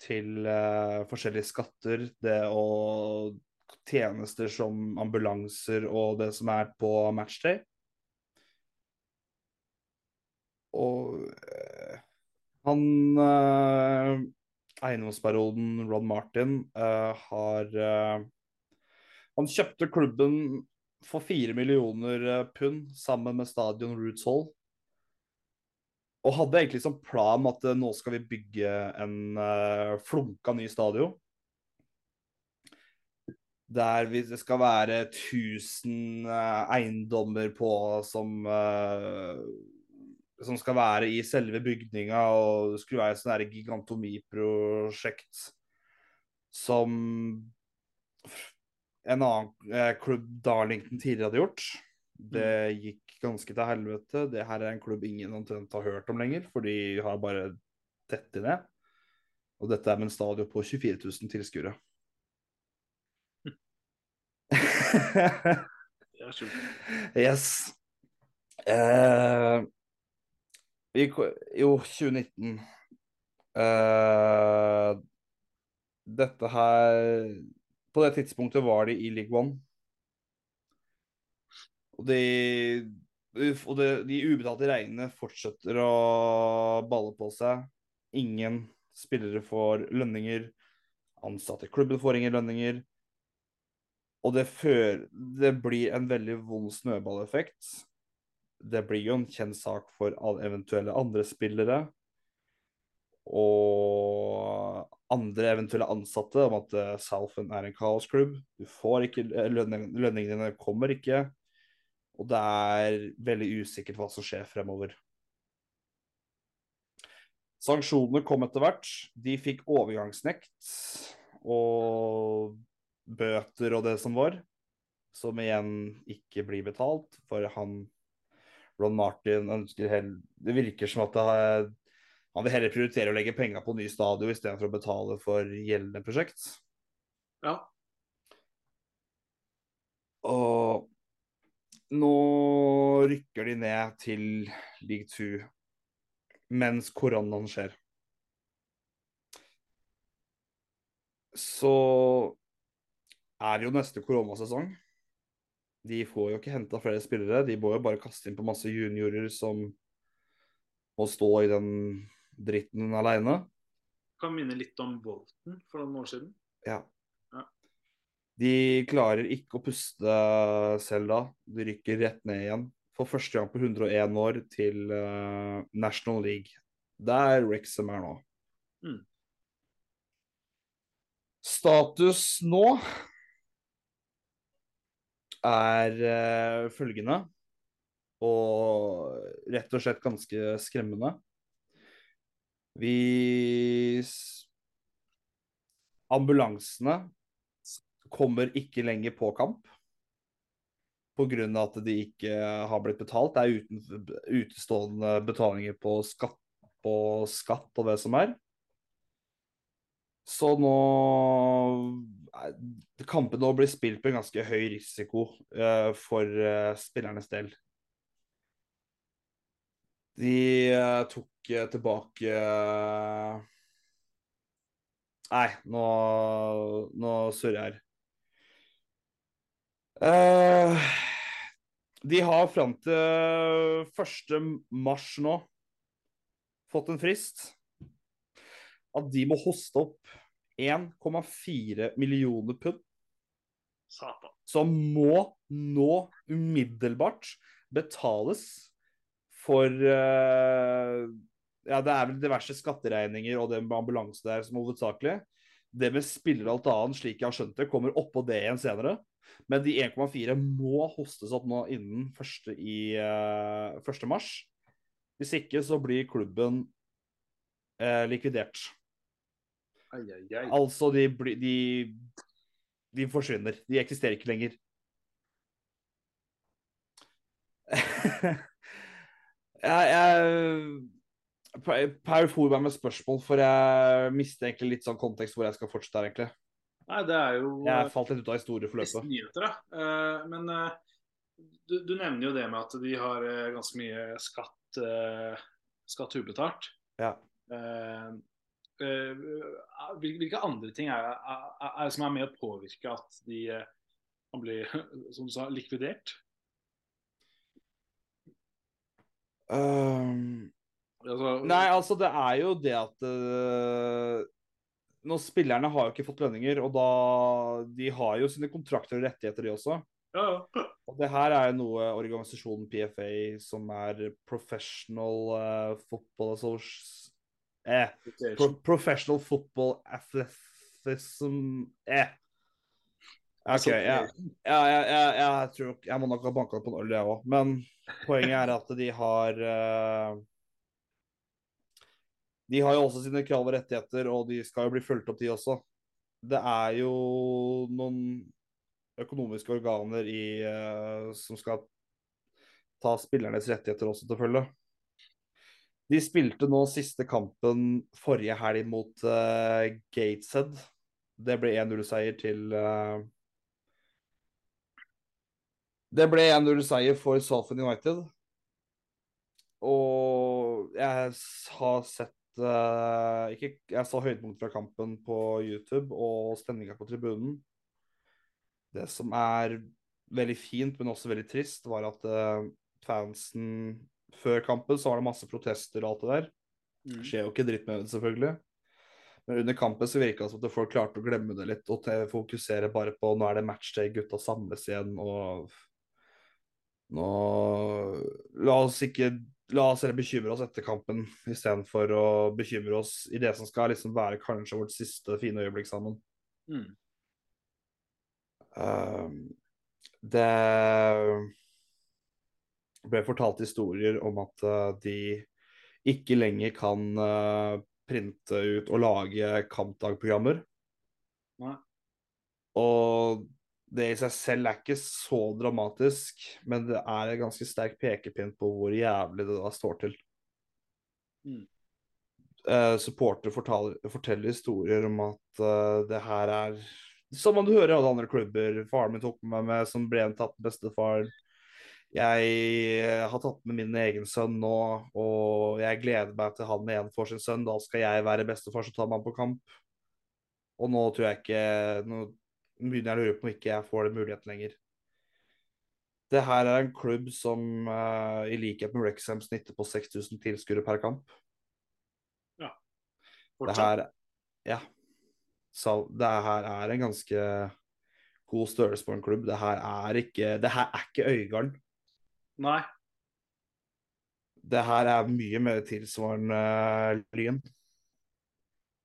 til uh, forskjellige skatter, det og tjenester som ambulanser og det som er på matchday. Og han eh, Eiendomsperioden Ron Martin har Han kjøpte klubben for fire millioner pund sammen med stadion Roots Hall og hadde egentlig som plan at uh, nå skal vi bygge en uh, flunka ny stadion. Der det skal være 1000 uh, eh, eiendommer på som som skal være i selve bygninga, og det skulle være et sånt gigantomiprosjekt som en annen klubb Darlington tidligere hadde gjort. Det mm. gikk ganske til helvete. Det her er en klubb ingen omtrent har hørt om lenger, for de har bare dette ned. Og dette er med en stadion på 24 000 tilskuere. det er. Yes. Eh, i, jo, 2019 Uh, Dette her På det tidspunktet var de i League One. Og de og de, de ubetalte regnene fortsetter å balle på seg. Ingen Spillere får lønninger. Ansatte i klubben får ingen lønninger. Og det, før, det blir en veldig vond snøballeffekt. Det blir jo en kjent sak for eventuelle andre spillere og andre eventuelle ansatte om at uh, Southend er en kaosklubb. Du får ikke lønning, Lønningene dine kommer ikke. Og det er veldig usikkert hva som skjer fremover. Sanksjonene kom etter hvert. De fikk overgangsnekt og bøter og det som var. Som igjen ikke blir betalt, for han Ron Martin ønsker heller Det virker som at har han vil heller prioritere å legge penger på ny stadion istedenfor å betale for gjeldende prosjekt. Ja. Og nå rykker de ned til league 2 mens koronaen skjer. Så er det jo neste koronasesong. De får jo ikke henta flere spillere. De må jo bare kaste inn på masse juniorer som må stå i den dritten aleine. Kan minne litt om Bolton for noen år siden. Ja. Ja. De klarer ikke å puste selv da. De rykker rett ned igjen. For første gang på 101 år til uh, National League. Der Wrexham er nå. Mm. Status nå er uh, følgende, og rett og slett ganske skremmende. Vi Ambulansene kommer ikke lenger på kamp pga. at de ikke har blitt betalt. Det er uten, utestående betalinger på skatt, på skatt og det som er. Så nå Kampen nå blir spilt på en ganske høy risiko uh, for uh, spillernes del. De uh, tok tilbake Nei, nå, nå surrer jeg her. de har fram til 1. mars nå fått en frist at de må hoste opp 1,4 millioner pund. Satan. Som må nå umiddelbart betales for uh, Ja, det er vel diverse skatteregninger og det med ambulanse der som hovedsakelig. Det med spiller og alt annet, slik jeg har skjønt det, kommer oppå det igjen senere. Men de 1,4 må hostes opp nå innen 1. I, uh, 1. mars. Hvis ikke så blir klubben uh, likvidert. Ai, ai, ai. Altså, de, de, de forsvinner. De eksisterer ikke lenger. jeg, jeg Per for meg med spørsmål, for jeg mister egentlig litt sånn kontekst hvor jeg skal fortsette her, egentlig. Nei, det er jo Jeg falt litt ut av historieforløpet. nyheter, da. Eh, men eh, du, du nevner jo det med at de har eh, ganske mye skatt, skatt ubetalt. Ja. Eh, hvilke andre ting er, er, er det som er med å påvirke at de eh, kan bli, som du sa, likvidert? Um, Altså, nei, altså, det er jo det at uh, Nå Spillerne har jo ikke fått lønninger, og da De har jo sine kontrakter og rettigheter, de også. ja, ja. Og det her er jo noe organisasjonen PFA, som er Professional uh, Football Association eh, Pro Professional Football Athleticism Eh. OK. Ja, ja, ja, ja, jeg tror Jeg må nok ha banka på en øl, jeg òg. Men poenget er at de har uh, De har jo også sine krav og rettigheter, og de skal jo bli fulgt opp, de også. Det er jo noen økonomiske organer i, uh, som skal ta spillernes rettigheter også til følge. De spilte nå siste kampen forrige helg mot uh, Gateshead. Det ble 1-0-seier til uh... Det ble 1-0-seier for Southend United. Og jeg har sett uh... ikke, Jeg så høydepunkt fra kampen på YouTube og stemninga på tribunen. Det som er veldig fint, men også veldig trist, var at fansen Før kampen så var det masse protester og alt det der. Mm. Skjer jo ikke dritt med det, selvfølgelig. Men under kampen så virka det som at folk klarte å glemme det litt og fokusere bare på nå er det matchday, gutta samles igjen og nå La oss ikke La oss heller bekymre oss etter kampen istedenfor å bekymre oss i det som skal liksom være kanskje vårt siste fine øyeblikk sammen. Mm. Um, det ble fortalt historier om at uh, de ikke lenger kan uh, printe ut og lage kampdagprogrammer. Nei. Og det i seg selv er ikke så dramatisk, men det er en ganske sterk pekepinn på hvor jævlig det da står til. Mm. Uh, supportere forteller historier om at uh, det her er Som om du hører alle andre klubber. Faren min tok med meg med som ble en tatt bestefar. Jeg eh, har tatt med min egen sønn nå, og jeg gleder meg til han igjen får sin sønn. Da skal jeg være bestefar som tar med han på kamp. Og nå tror jeg ikke Nå begynner jeg å lure på om ikke jeg får den muligheten lenger. Det her er en klubb som uh, i likhet med Rexham snitter på 6000 tilskuere per kamp. Ja. Fortsatt. her Ja. Så det her er en ganske god størrelse på en klubb. Det her er ikke Det her er ikke Øygarden. Nei. Det her er mye mer tilsvarende eh, Lyn.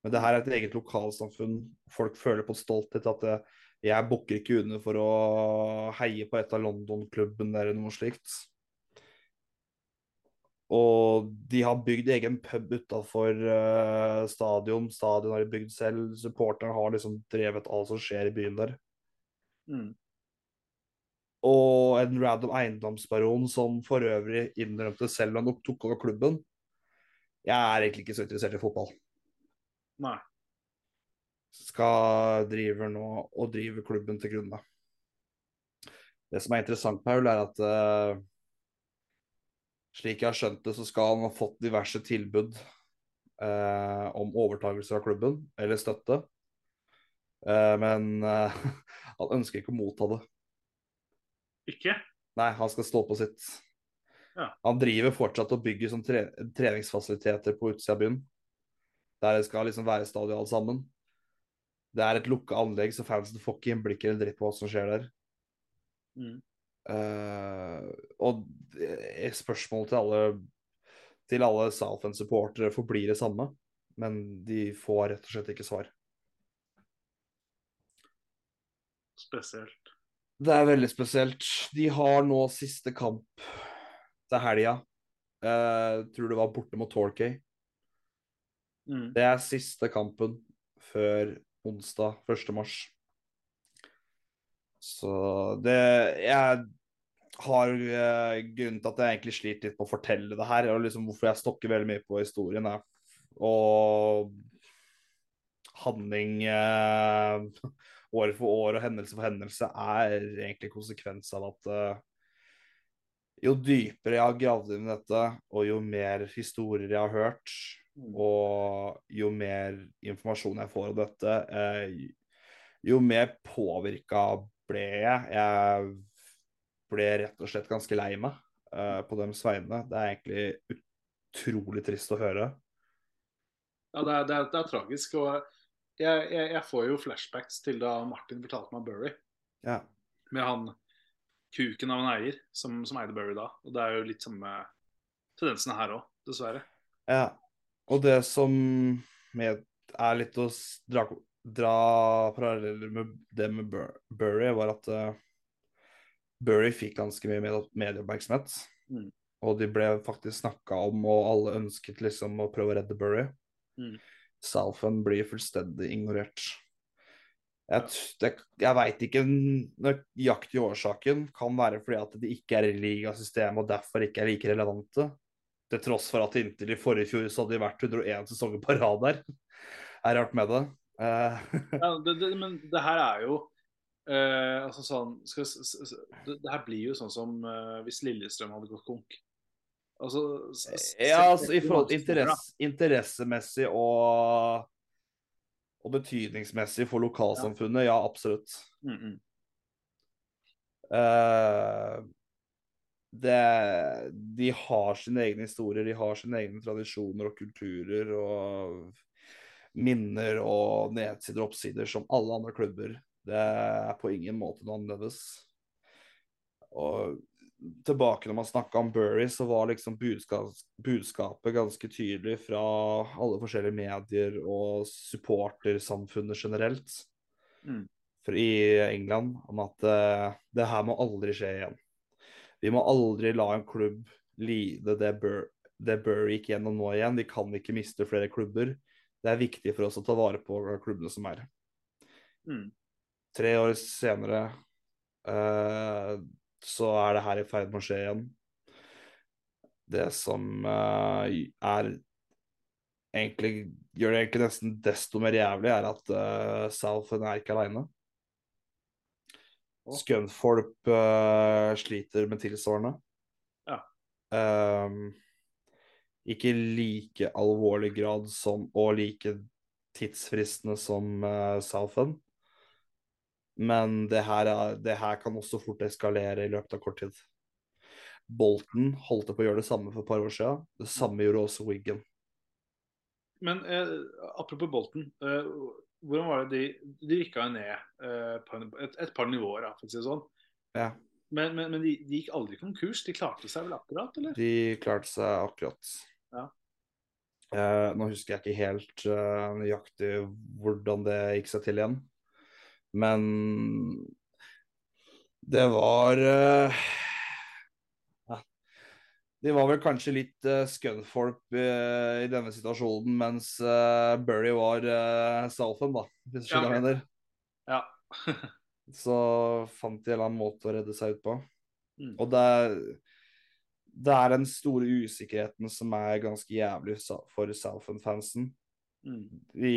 Men det her er et eget lokalsamfunn. Folk føler på stolthet at det, jeg bukker ikke under for å heie på et av London-klubbene eller noe slikt. Og de har bygd egen pub utafor stadion. Stadion har de bygd selv. Supporterne har liksom drevet alt som skjer i byen der. Mm. Og en random eiendomsbaron som for øvrig innrømte selv han tok over klubben. Jeg er egentlig ikke så interessert i fotball. Nei. Skal driver nå og driver klubben til grunne. Det som er interessant, Paul, er at uh, slik jeg har skjønt det, så skal han ha fått diverse tilbud uh, om overtakelse av klubben, eller støtte. Uh, men han ønsker ikke å motta det. Ikke? Nei, han skal stå på sitt. Ja. Han driver fortsatt og bygger sånn tre treningsfasiliteter på utsida av byen. Der det skal liksom være stadion alt sammen. Det er et lukka anlegg, så fansen får ikke innblikk eller dritt på hva som skjer der. Mm. Uh, og spørsmålet til alle til alle Southend-supportere forblir det samme, men de får rett og slett ikke svar. Spesielt. Det er veldig spesielt. De har nå siste kamp til helga. Uh, tror det var borte mot Torquay. Mm. Det er siste kampen før onsdag 1. mars. Så det Jeg har uh, grunnen til at jeg egentlig sliter litt på å fortelle det her, og liksom hvorfor jeg stokker veldig mye på historien, er og handling eh, år for år og hendelse for hendelse er egentlig konsekvens av at eh, jo dypere jeg har gravd inn i dette, og jo mer historier jeg har hørt, Mm. og jo mer informasjon jeg får om dette, eh, jo mer påvirka ble jeg. Jeg ble rett og slett ganske lei meg eh, på deres vegne. Det er egentlig utrolig trist å høre. Ja, det er, det, er, det er tragisk. Og jeg, jeg, jeg får jo flashbacks til da Martin fortalte meg Burry. Ja. Med han kuken av en eier som, som eide Burry da. Og det er jo litt samme tendensene her òg, dessverre. ja. Og det som med, er litt å dra, dra paralleller med det med Bur Burry, var at uh, Burry fikk ganske mye med medieoppmerksomhet. Mm. Og de ble faktisk snakka om, og alle ønsket liksom å prøve å redde Burry. Mm. Southend blir fullstendig ignorert. Jeg, det, jeg veit ikke nøyaktig årsaken. Kan være fordi at de ikke er i ligasystemet og derfor ikke er like relevante. Til tross for at inntil i forrige fjor så hadde de vært 101 sesonger på rad der. Er rart med det. Eh, Ja, det, det, men det her er jo eh, altså sånn skal, det, det her blir jo sånn som eh, hvis Lillestrøm hadde gått konk. Altså, s- ja, altså i forhold til interesse, interessemessig og, og betydningsmessig for lokalsamfunnet, ja, absolutt. Mm, mm. Uh, det, de har sine egne historier, de har sine egne tradisjoner og kulturer. og minner og nedsider og oppsider som alle andre klubber. Det er på ingen måte noe annerledes. Og tilbake når man snakka om Burry, så var liksom budskap, budskapet ganske tydelig fra alle forskjellige medier og supportersamfunnet generelt Mm. for i England om at uh, det her må aldri skje igjen. Vi må aldri la en klubb lide det, Bur det Burry gikk gjennom nå igjen. Vi kan ikke miste flere klubber. Det er viktig for oss å ta vare på klubbene som er. Mm. Tre år senere eh, så er det her i ferd med å skje igjen. Det som uh, er egentlig gjør det egentlig nesten desto mer jævlig, er at uh, Southend er ikke aleine. Scunthorp Scunthorpe eh, sliter med tilsvarende. Ja. Um, ikke like alvorlig grad som og like tidsfristende som uh, Southend. Men det her, er, det her kan også fort eskalere i løpet av kort tid. Bolten holdt på å gjøre det samme for et par år siden. Det samme gjorde også Wiggen. Men eh, apropos Bolten. Eh, hvordan var det de, de rykka ned eh, på et, et par nivåer, for å si det sånn. Ja. Men, men, men de, de gikk aldri konkurs? De klarte seg vel akkurat, eller? De klarte seg akkurat. Ja. Eh, nå husker jeg ikke helt eh, nøyaktig hvordan det gikk seg til igjen. Men det var eh, ja. De var vel kanskje litt uh, Scunthorpe eh, i denne situasjonen, mens uh, Burry var uh, Salfen, da, hvis du skjønner hva jeg mener. Ja. Så fant de en eller annen måte å redde seg ut på. Mm. Og det er, det er den store usikkerheten som er ganske jævlig for Southend-fansen. mm. Vi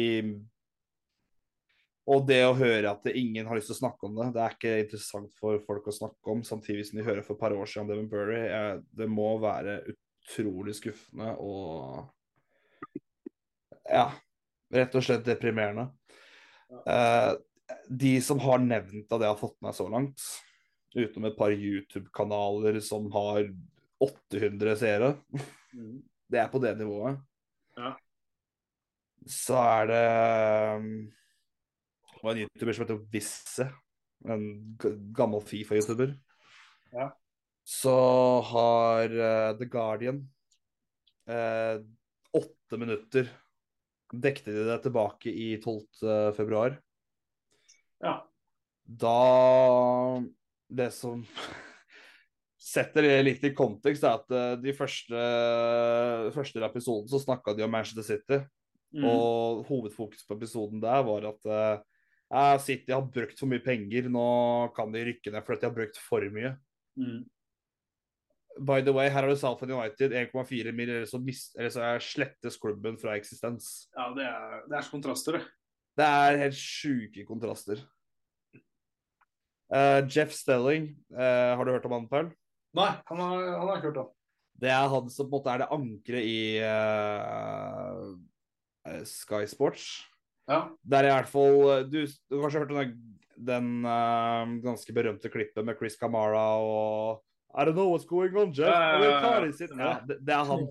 Og det å høre at ingen har lyst til å snakke om det, det er ikke interessant for folk å snakke om, samtidig som de hører for et par år siden om Devon Burry. Det må være utrolig skuffende og Ja, rett og slett deprimerende. Eh, de som har nevnt av det, har fått med så langt, utenom et par YouTube-kanaler som har 800 seere, Mm. det er på det nivået. Ja. Så er det det var en YouTuber som heter Visse. En gammel Fifa-YouTuber. Ja. Så har uh, The Guardian uh, åtte minutter dekte de det tilbake i 12. februar. Ja. Da Det som setter det litt i kontekst, er at eh, de første, første episoden så snakka de om Manchester City. Mm. Og hovedfokus på episoden der var at eh, City har brukt for mye penger, nå kan de rykke ned fordi de har brukt for mye. Mm. By the way, her har du Southend United 1,4 mil, eller eller så slettes klubben fra eksistens. ja, det er, det er så kontraster, det. Det er helt sjuke kontraster. Uh, Jeff Stelling, uh, har du hørt om han, Paul? Nei, han har, han har ikke hørt om. Det er han som på en måte er det ankeret i eh, Sky Sports. Ja. Der er i hvert fall Du, du har kanskje hørt den, den uh, ganske berømte klippet med Chris Camara og I don't know what's going on, Jeff. Ja, ja, det, det er han.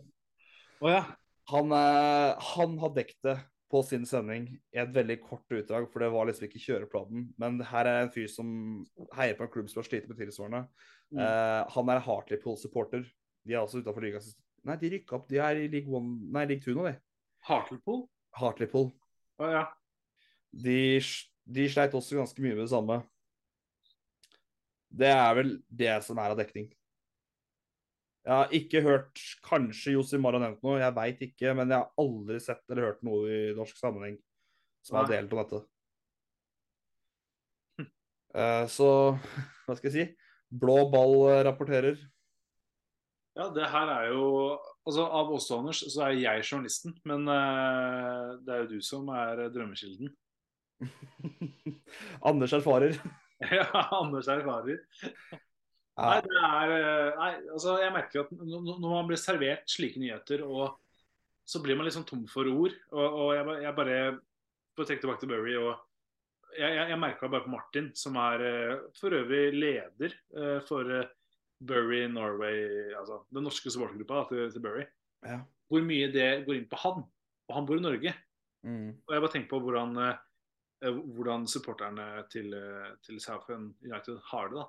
Oh, ja. Han, uh, han har dekket det på sin sending i et veldig kort utdrag, for det var liksom ikke kjøreplanen. Men her er en fyr som heier på en klubb som har slitt med tilsvarende. Mm. Uh, han er Hartlepool-supporter. De er også utenfor ligaen. Nei, de rykka opp. De er i League One, nei, League Two nå, de. Hartlepool? Hartlepool. Å ja. De, de sleit også ganske mye med det samme. Det er vel det som er av dekning. Jeg har ikke hørt Kanskje Josimar har nevnt noe, jeg veit ikke. Men jeg har aldri sett eller hørt noe i norsk sammenheng som har delt om dette. Eh, så hva skal jeg si? Blå ball eh, rapporterer. Ja, det her er jo Altså, Av oss to, Anders, så er jeg journalisten. Men uh, det er jo du som er eh, drømmekilden. Anders erfarer. ja, Anders erfarer. Nei, det er eh, Nei, altså, jeg merker at når man blir servert slike nyheter, og så blir man liksom tom for ord. Og, og jeg, jeg bare For å trekke tilbake til Burry og Jeg, jeg, jeg merka bare på Martin, som er for øvrig leder for Burry Norway, altså den norske supportergruppa til, til Bury, ja. Hvor mye det går inn på han. Og han bor i Norge. Mm. Og jeg bare tenker på hvordan, eh, hvordan supporterne til, eh, til Southend United har det. da.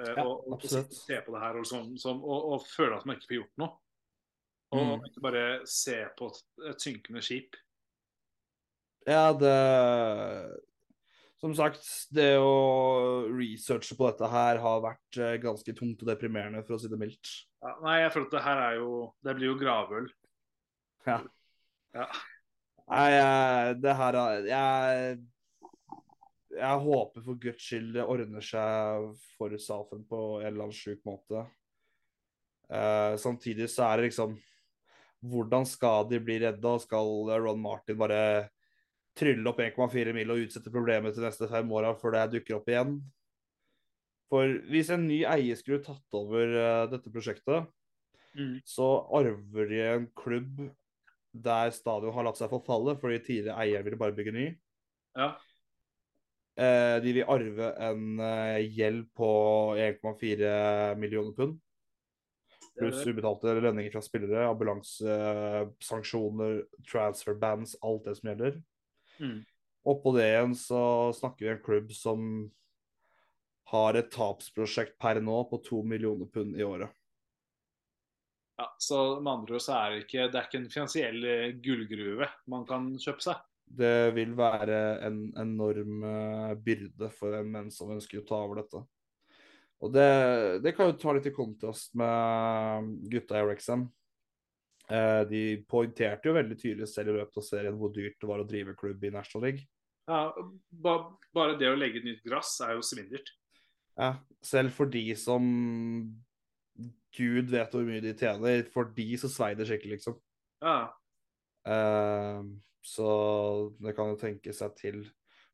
Eh, Ja, og, og, og se på det her og, som, som, og, og føle at man ikke får gjort noe. Og Mm. ikke bare se på et, et synkende skip. Ja, det Som sagt, det å researche på dette her har vært eh, ganske tungt og deprimerende, for å si det mildt. Ja, nei, jeg føler at det her er jo Det blir jo gravøl. Ja. Ja. Nei, det her er Jeg Jeg håper for guds skyld det ordner seg for Safen på en eller annen sjuk måte. Eh, samtidig så er det liksom Hvordan skal de bli redda? Skal Ron Martin bare trylle opp 1,4 mil og utsette problemet til neste fem åra før det dukker opp igjen? For hvis en ny eier skulle tatt over eh, dette prosjektet, Mm. så arver de en klubb der stadion har latt seg forfalle fordi tidligere eier ville bare bygge ny. Ja. Eh, de vil arve en eh, gjeld på 1,4 millioner pund. Pluss ubetalte lønninger fra spillere, ambulansesanksjoner, transfer bands, alt det som gjelder. Mm. Oppå det igjen så snakker vi en klubb som har et tapsprosjekt per nå på to millioner pund i året. Ja, så med andre ord så er det ikke, det er ikke en finansiell eh, gullgruve man kan kjøpe seg. Det vil være en enorm eh, byrde for en menn som ønsker å ta over dette. Og det, det kan jo ta litt i kontrast med gutta i Wrexham. Eh, de poengterte jo veldig tydelig selv i løpet av serien hvor dyrt det var å drive klubb i National League. Ja, ba, bare det å legge nytt gress er jo svindelt. Ja, selv for de som Gud vet hvor mye de tjener, for de så svei det skikkelig, liksom. Ja, Uh, så det kan jo tenke seg til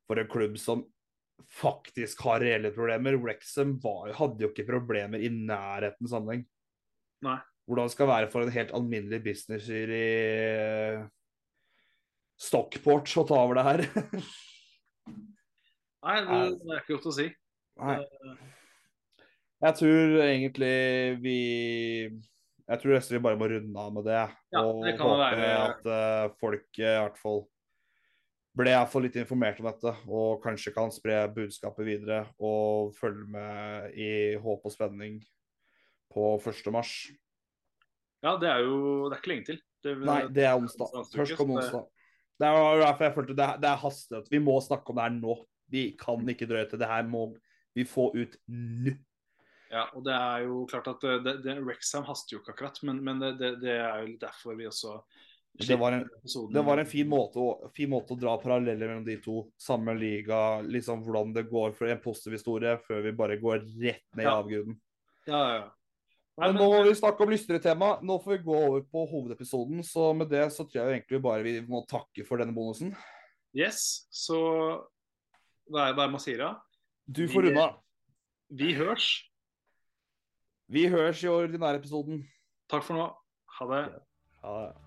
for en klubb som faktisk har reelle problemer. Wrexham hadde jo ikke problemer i nærheten sammenheng. Nei. Hvordan det skal være for en helt alminnelig businesser i eh, Stockport å ta over det her. Nei, det, det er ikke godt å si. Nei. Jeg tror egentlig vi Jeg tror nesten vi bare må runde av med det. Ja, og det kan håpe være- at eh, folk eh, i hvert fall ble i hvert fall litt informert om dette, og kanskje kan spre budskapet videre. Og følge med i håp og spenning på 1. mars. Ja, det er jo Det er ikke lenge til. Det, Nei, det er onsdag. Først kommer onsdag. Det er derfor jeg følte det, det er hastighet. Vi må snakke om det her nå. Vi kan ikke drøye til. Det her må vi få ut nå. Ja, og det er jo klart at det, det, Rexham haster jo ikke akkurat, men, men det, det, det er jo derfor vi også Det var en, det var en fin, måte å, fin måte å dra paralleller mellom de to. Samme liga, liksom hvordan det går for en positiv historie, før vi bare går rett ned i Ja. avgrunnen. Ja, ja, ja. Nei, Men nå må vi snakke om lystigere tema. Nå får vi gå over på hovedepisoden. Så med det så tror jeg egentlig bare vi må takke for denne bonusen. Yes, så det er er det sier da? Du får Vi- unna. Vi hørs. Vi høres i ordinære episoden. Takk for nå. Ha det. Ha det.